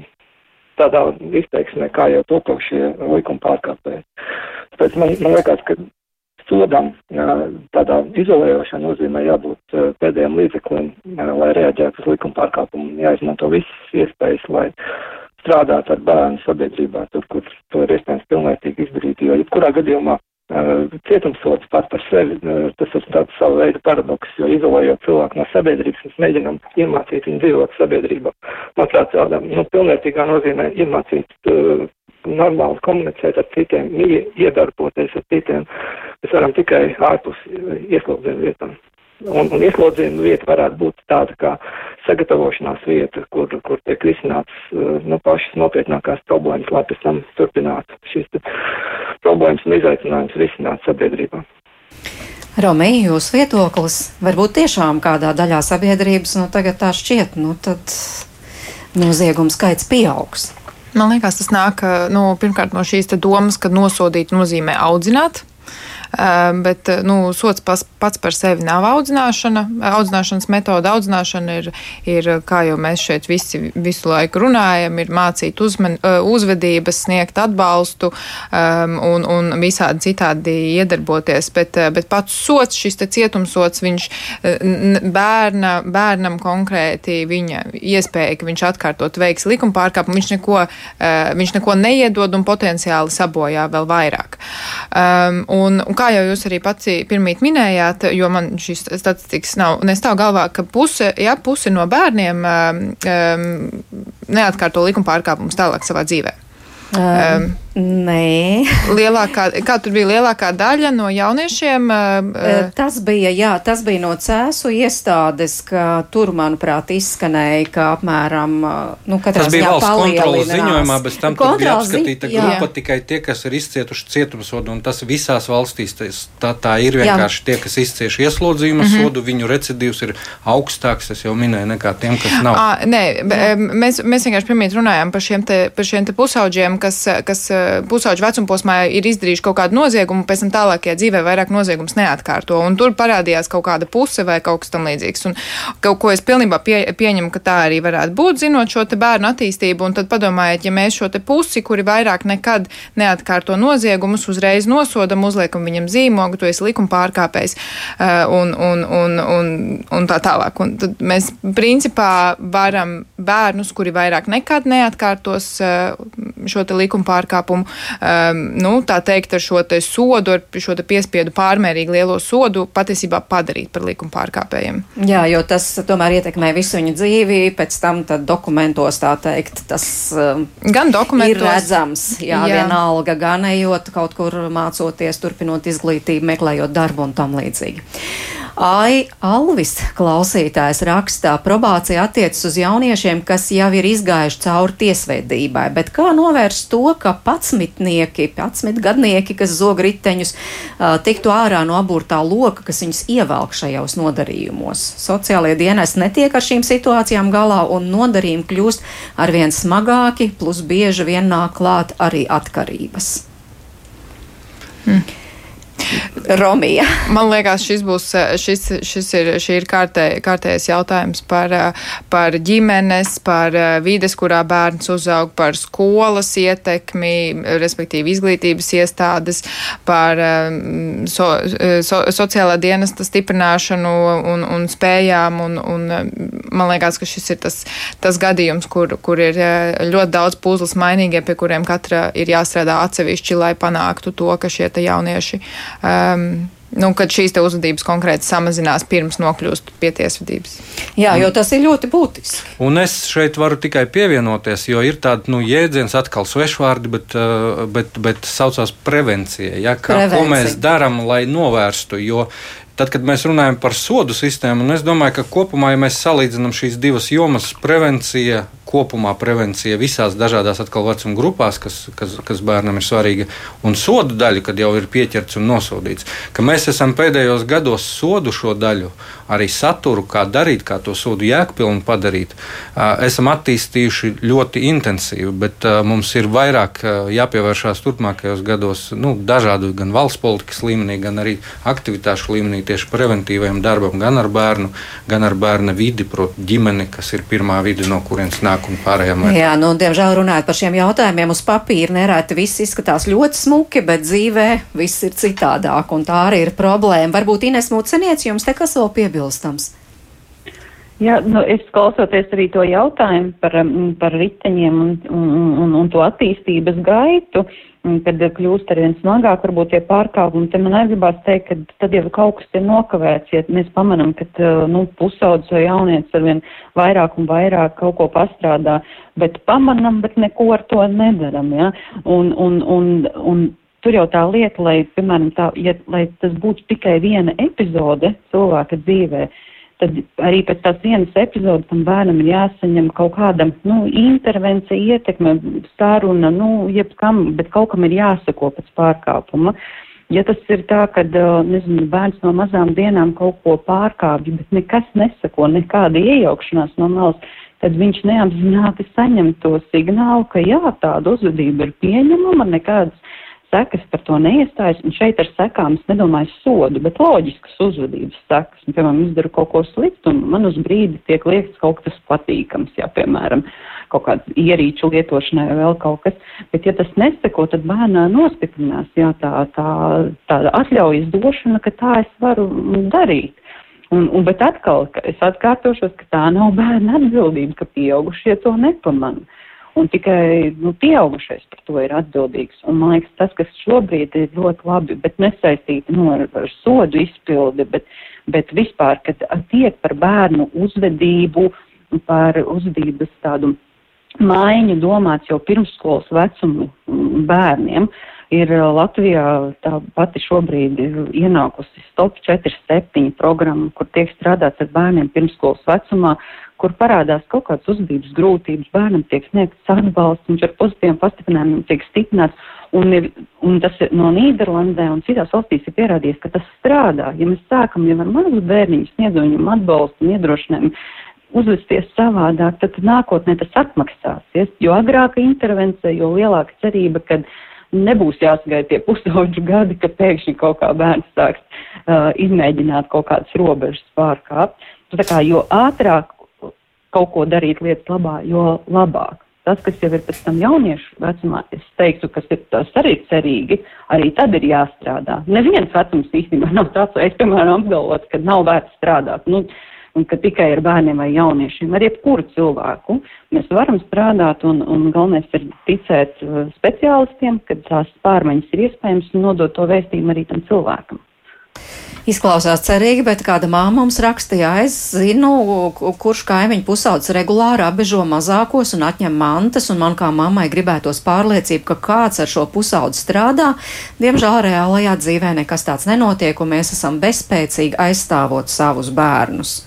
tādā izteiksmē, kā jau topošie likuma pārkāpēji. Tāpēc man, man liekas, ka sodam uh, tādā izolējošā nozīmē jābūt uh, pēdējiem līdzeklim, uh, lai reaģētu uz likuma pārkāpumu, jāizmanto visas iespējas, lai strādāt ar bērnu sabiedrībā, tur, kur to ir iespējams pilnvērtīgi izdarīt, jo jebkurā gadījumā uh, cietumsots pats par sevi, uh, tas ir tāds savu veidu paradoks, jo izolējot cilvēku no sabiedrības, mēs mēģinām iemācīt viņu dzīvot sabiedrībā. Manuprāt, tādā, nu, pilnvērtīgā nozīmē iemācīt uh, normāli komunicēt ar citiem, iedarboties ar citiem. Mēs varam tikai ārpus ieslodzījuma vietām. Un, un ieslodzījuma vieta varētu būt tāda kā sagatavošanās vieta, kur, kur tiek risināts nu, pašas nopietnākās problēmas, lai pēc tam turpinātu šīs problēmas un izaicinājumus risināt sabiedrībā. Romija, jūs viedoklis varbūt tiešām kādā daļā sabiedrības, nu tagad tā šķiet, nu tad noziegumu skaits pieaugs. Man liekas, tas nāk nu, pirmkārt no šīs domas, ka nosodīt nozīmē audzināt. Ehm, bet nu, sots pas, pats par sevi nav audzināšana. Audzināšanas metode audzināšana ir, ir, kā jau mēs šeit visi visu laiku runājam, ir mācīt uzman, uzvedības, sniegt atbalstu um, un, un visādi citādi iedarboties. Bet, bet pats sots, šis cietumsots, viņš bērna, bērnam konkrēti viņa iespēja, ka viņš atkārtot veiks likuma pārkāpumu, viņš neko, viņš neko neiedod un potenciāli sabojā vēl vairāk. Um, un kā jau jūs arī pats pirmīt minējāt, jo man šīs statistikas nav, nestāv galvā, ka puse, ja, puse no bērniem um, neatkārto likuma pārkāpumus tālāk savā dzīvē. Um, Nē. lielākā, kā tur bija lielākā daļa no jauniešiem? Uh, tas bija, jā, tas bija no cēsu iestādes, ka tur, manuprāt, izskanēja, ka apmēram, nu, katrā tas bija valsts kontrolas ziņojumā, bet tam tur bija apskatīta ziņ... grupa tikai tie, kas ir izcietuši cietumsodu, un tas visās valstīs tas, tā, tā ir vienkārši jā. tie, kas izcieš ieslodzījuma mm -hmm. sodu, viņu recidīvs ir augstāks, es jau minēju, nekā tiem, kas nav. À, nē, mēs, mēs vienkārši pirmīt runājām par šiem te, par šiem te pusauģiem, kas, kas pusauģu vecumposmā ir izdarījuši kaut kādu noziegumu, pēc tam tālākajā dzīvē vairāk noziegums neatkārto. Un tur parādījās kaut kāda puse vai kaut kas tam līdzīgs. Un kaut ko es pilnībā pie, pieņemu, ka tā arī varētu būt, zinot šo bērnu attīstību. Un tad padomājiet, ja mēs šo pusi, kuri vairāk nekad neatkārto noziegumus, uzreiz nosodam, uzliekam viņam zīmogu, tu esi likuma pārkāpējs un, un, un, un, un tā tālāk. Un tad mēs principā varam bērnus, kuri vairāk nekad neatkārtos šo likuma pārkāpumu, pasākumu, um, nu, tā teikt, ar šo te sodu, ar šo te piespiedu pārmērīgi lielo sodu patiesībā padarīt par likuma pārkāpējiem. Jā, jo tas tomēr ietekmē visu viņa dzīvi, pēc tam dokumentos tā teikt, tas um, gan dokumentos ir redzams, jā, jā. vienalga, gan ejot kaut kur mācoties, turpinot izglītību, meklējot darbu un tam līdzīgi. Ai, Alvis klausītājs rakstā, probācija attiecas uz jauniešiem, kas jau ir izgājuši cauri tiesveidībai, bet kā novērst to, ka patsmitnieki, patsmitgadnieki, kas zog riteņus, tiktu ārā no aburtā loka, kas viņus ievelk šajos nodarījumos? Sociālie dienas netiek ar šīm situācijām galā un nodarījumi kļūst arvien smagāki, plus bieži vien nāk klāt arī atkarības. Hmm. Romija. Man liekas, šis būs, šis, šis ir, šī ir kārtē, kārtējais jautājums par, par ģimenes, par vides, kurā bērns uzaug, par skolas ietekmi, respektīvi izglītības iestādes, par so, so, sociālā dienesta stiprināšanu un, un spējām. Un, un, man liekas, ka šis ir tas, tas gadījums, kur, kur ir ļoti daudz puzles mainīgie, pie kuriem katra ir jāstrādā atsevišķi, lai panāktu to, ka šie jaunieši um, nu, kad šīs uzvedības konkrēti samazinās pirms nokļūst pie tiesvedības. Jā, jo tas ir ļoti būtiski. Un es šeit varu tikai pievienoties, jo ir tāda nu, jēdziens, atkal svešvārdi, bet, uh, bet, bet saucās prevencija. Ja, kā, Prevencija. Ko mēs darām, lai novērstu? Jo Tad, kad mēs runājam par sodu sistēmu, es domāju, ka kopumā, ja mēs salīdzinām šīs divas jomas, prevencija, kopumā prevencija visās dažādās atkal vecuma grupās, kas, kas, kas bērnam ir svarīga, un sodu daļu, kad jau ir pieķerts un nosodīts, ka mēs esam pēdējos gados sodu šo daļu, arī saturu, kā darīt, kā to sodu jēgpilnu padarīt, esam attīstījuši ļoti intensīvi, bet mums ir vairāk jāpievēršās turpmākajos gados nu, dažādu gan valsts politikas līmenī, gan arī aktivitāšu līmenī tieši preventīvajam darbam, gan ar bērnu, gan ar bērna vidi, proti, ģimeni, kas ir pirmā vide, no kurienes nāk un pārējām. Lietām. Jā, nu, diemžēl runājot par šiem jautājumiem, uz papīra nereti viss izskatās ļoti smuki, bet dzīvē viss ir citādāk, un tā arī ir problēma. Varbūt Ines Muceniec, jums te kas vēl piebilstams? Jā, nu, es klausoties arī to jautājumu par, par riteņiem un, un, un, un to attīstības gaitu, kad kļūst arvien smagāk, varbūt tie pārkāpumi, te man aizgribās teikt, ka tad jau kaut kas ir nokavēts, ja mēs pamanam, ka, nu, pusaudzis vai jaunietis arvien vairāk un vairāk kaut ko pastrādā, bet pamanam, bet neko ar to nedaram, ja, un, un, un, un tur jau tā lieta, lai, piemēram, tā, ja, lai tas būtu tikai viena epizode cilvēka dzīvē, tad arī pēc tās vienas epizodes tam bērnam ir jāsaņem kaut kāda, nu, intervencija, ietekme, saruna, nu, jebkam, bet kaut kam ir jāsako pēc pārkāpuma. Ja tas ir tā, ka, nezinu, bērns no mazām dienām kaut ko pārkāpj, bet nekas nesako, nekāda iejaukšanās no malas, tad viņš neapzināti saņem to signālu, ka jā, tāda uzvedība ir pieņemama, nekādas sekas par to neiestājas, un šeit ar sekām es nedomāju sodu, bet loģiskas uzvedības sekas. Un, piemēram, izdaru kaut ko sliktu, un man uz brīdi tiek liekts kaut kas patīkams, ja, piemēram, kaut kāda ierīču lietošanai vai vēl kaut kas. Bet, ja tas neseko, tad bērnā nostiprinās jā, tā, tā, tā atļaujas došana, ka tā es varu darīt. Un, un, bet atkal, es atkārtošos, ka tā nav bērna atbildība, ka pieaugušie to nepamana un tikai nu, pieaugušais par to ir atbildīgs. Un, man liekas, tas, kas šobrīd ir ļoti labi, bet nesaistīti no, ar, ar sodu izpildi, bet, bet vispār, kad tiek par bērnu uzvedību, par uzvedības tādu maiņu domāts jau pirmsskolas vecumu bērniem. Ir Latvijā tā pati šobrīd ienākusi Stop 47 programma, kur tiek strādāts ar bērniem pirmsskolas vecumā, kur parādās kaut kādas uzvedības grūtības, bērnam tiek sniegts atbalsts, viņš ar pozitīviem pastiprinājumiem tiek stiprināts, un, ir, un tas ir no Nīderlandē un citās valstīs ir pierādījies, ka tas strādā. Ja mēs sākam jau ar mazu bērniņu sniedzot viņam atbalstu un iedrošinājumu, uzvesties savādāk, tad nākotnē tas atmaksāsies, jo agrāka intervence, jo lielāka cerība, ka nebūs jāsagaida tie pusauģu gadi, ka pēkšņi kaut kā bērns sāks uh, izmēģināt kaut kādas robežas pārkāpt. Tā kā jo ātrāk kaut ko darīt lietas labā, jo labāk. Tas, kas jau ir pēc tam jauniešu vecumā, es teiktu, kas ir tas arī cerīgi, arī tad ir jāstrādā. Neviens vecums īstenībā nav tāds, es, piemēram, apgalvotu, ka nav vērts strādāt. Nu, un ka tikai ar bērniem vai jauniešiem, ar jebkuru cilvēku mēs varam strādāt, un, un galvenais ir ticēt uh, speciālistiem, ka tās pārmaiņas ir iespējams un nodot to vēstījumu arī tam cilvēkam. Izklausās cerīgi, bet kāda māma mums rakstīja, es zinu, kurš kaimiņu pusaudzis regulāri apbežo mazākos un atņem mantas, un man kā mammai gribētos pārliecību, ka kāds ar šo pusaudzi strādā. Diemžēl reālajā dzīvē nekas tāds nenotiek, un mēs esam bezspēcīgi aizstāvot savus bērnus.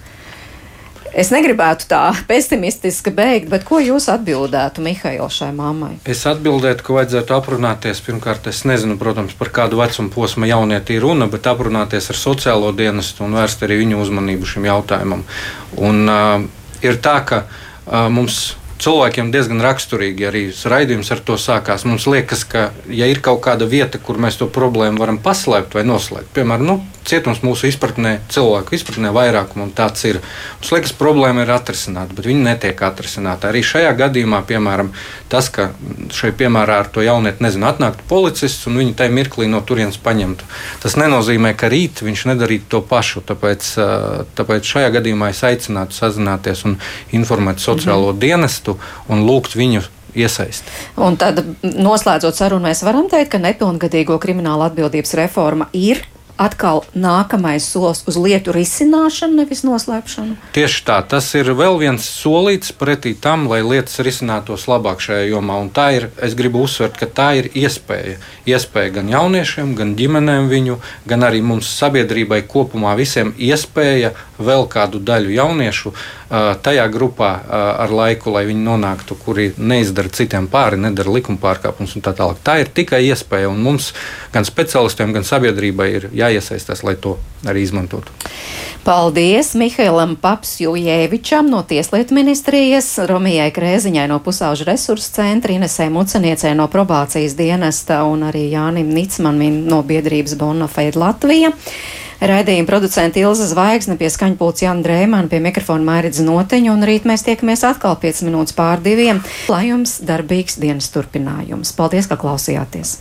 Es negribētu tā pesimistiski beigt, bet ko jūs atbildētu Mihailo šai mammai? Es atbildētu, ka vajadzētu aprunāties. Pirmkārt, es nezinu, protams, par kādu vecumu posmu jaunieti ir runa, bet aprunāties ar sociālo dienestu un vērst arī viņu uzmanību šim jautājumam. Un, uh, ir tā, ka uh, mums cilvēkiem diezgan raksturīgi arī raidījums ar to sākās. Mums liekas, ka, ja ir kaut kāda vieta, kur mēs to problēmu varam paslēpt vai noslēpt, piemēram, nu, cietums mūsu izpratnē, cilvēku izpratnē vairākumam tāds ir. Mums liekas, problēma ir atrisināta, bet viņa netiek atrisināta. Arī šajā gadījumā, piemēram, tas, ka šai piemērā ar to jaunieti nezinu, atnāktu policists un viņu tajā mirklī no turienes paņemtu. Tas nenozīmē, ka rīt viņš nedarītu to pašu. Tāpēc, tāpēc šajā gadījumā es aicinātu sazināties un informēt sociālo mhm. dienestu un lūgt viņu iesaisti. Un tad, noslēdzot sarunu, mēs varam teikt, ka nepilngadīgo krimināla atbildības reforma ir atkal nākamais solis uz lietu risināšanu, nevis noslēpšanu? Tieši tā, tas ir vēl viens solīts pretī tam, lai lietas risinātos labāk šajā jomā. Un tā ir, es gribu uzsvert, ka tā ir iespēja. Iespēja gan jauniešiem, gan ģimenēm viņu, gan arī mums sabiedrībai kopumā visiem iespēja vēl kādu daļu jauniešu tajā grupā ar laiku, lai viņi nonāktu, kuri neizdara citiem pāri, nedara likuma pārkāpumus un tā tālāk. Tā ir tikai iespēja, un mums, gan specialistiem, gan sabiedrībai, ir jāiesaistās, lai to arī izmantotu. Paldies Mihailam Papsjujēvičam no Tieslietu ministrijas, Romijai Krēziņai no Pusaužu resursu centra, Inesē Muceniecē no probācijas dienesta un arī Jānim Nicmanim no biedrības Bonafide Latvija. Raidījuma producenta Ilza Zvaigzne pie skaņpults Jana Drēmana, pie mikrofona Mairidz Noteņa, un rīt mēs tiekamies atkal 5 minūtes pār diviem, lai jums darbīgs dienas turpinājums. Paldies, ka klausījāties!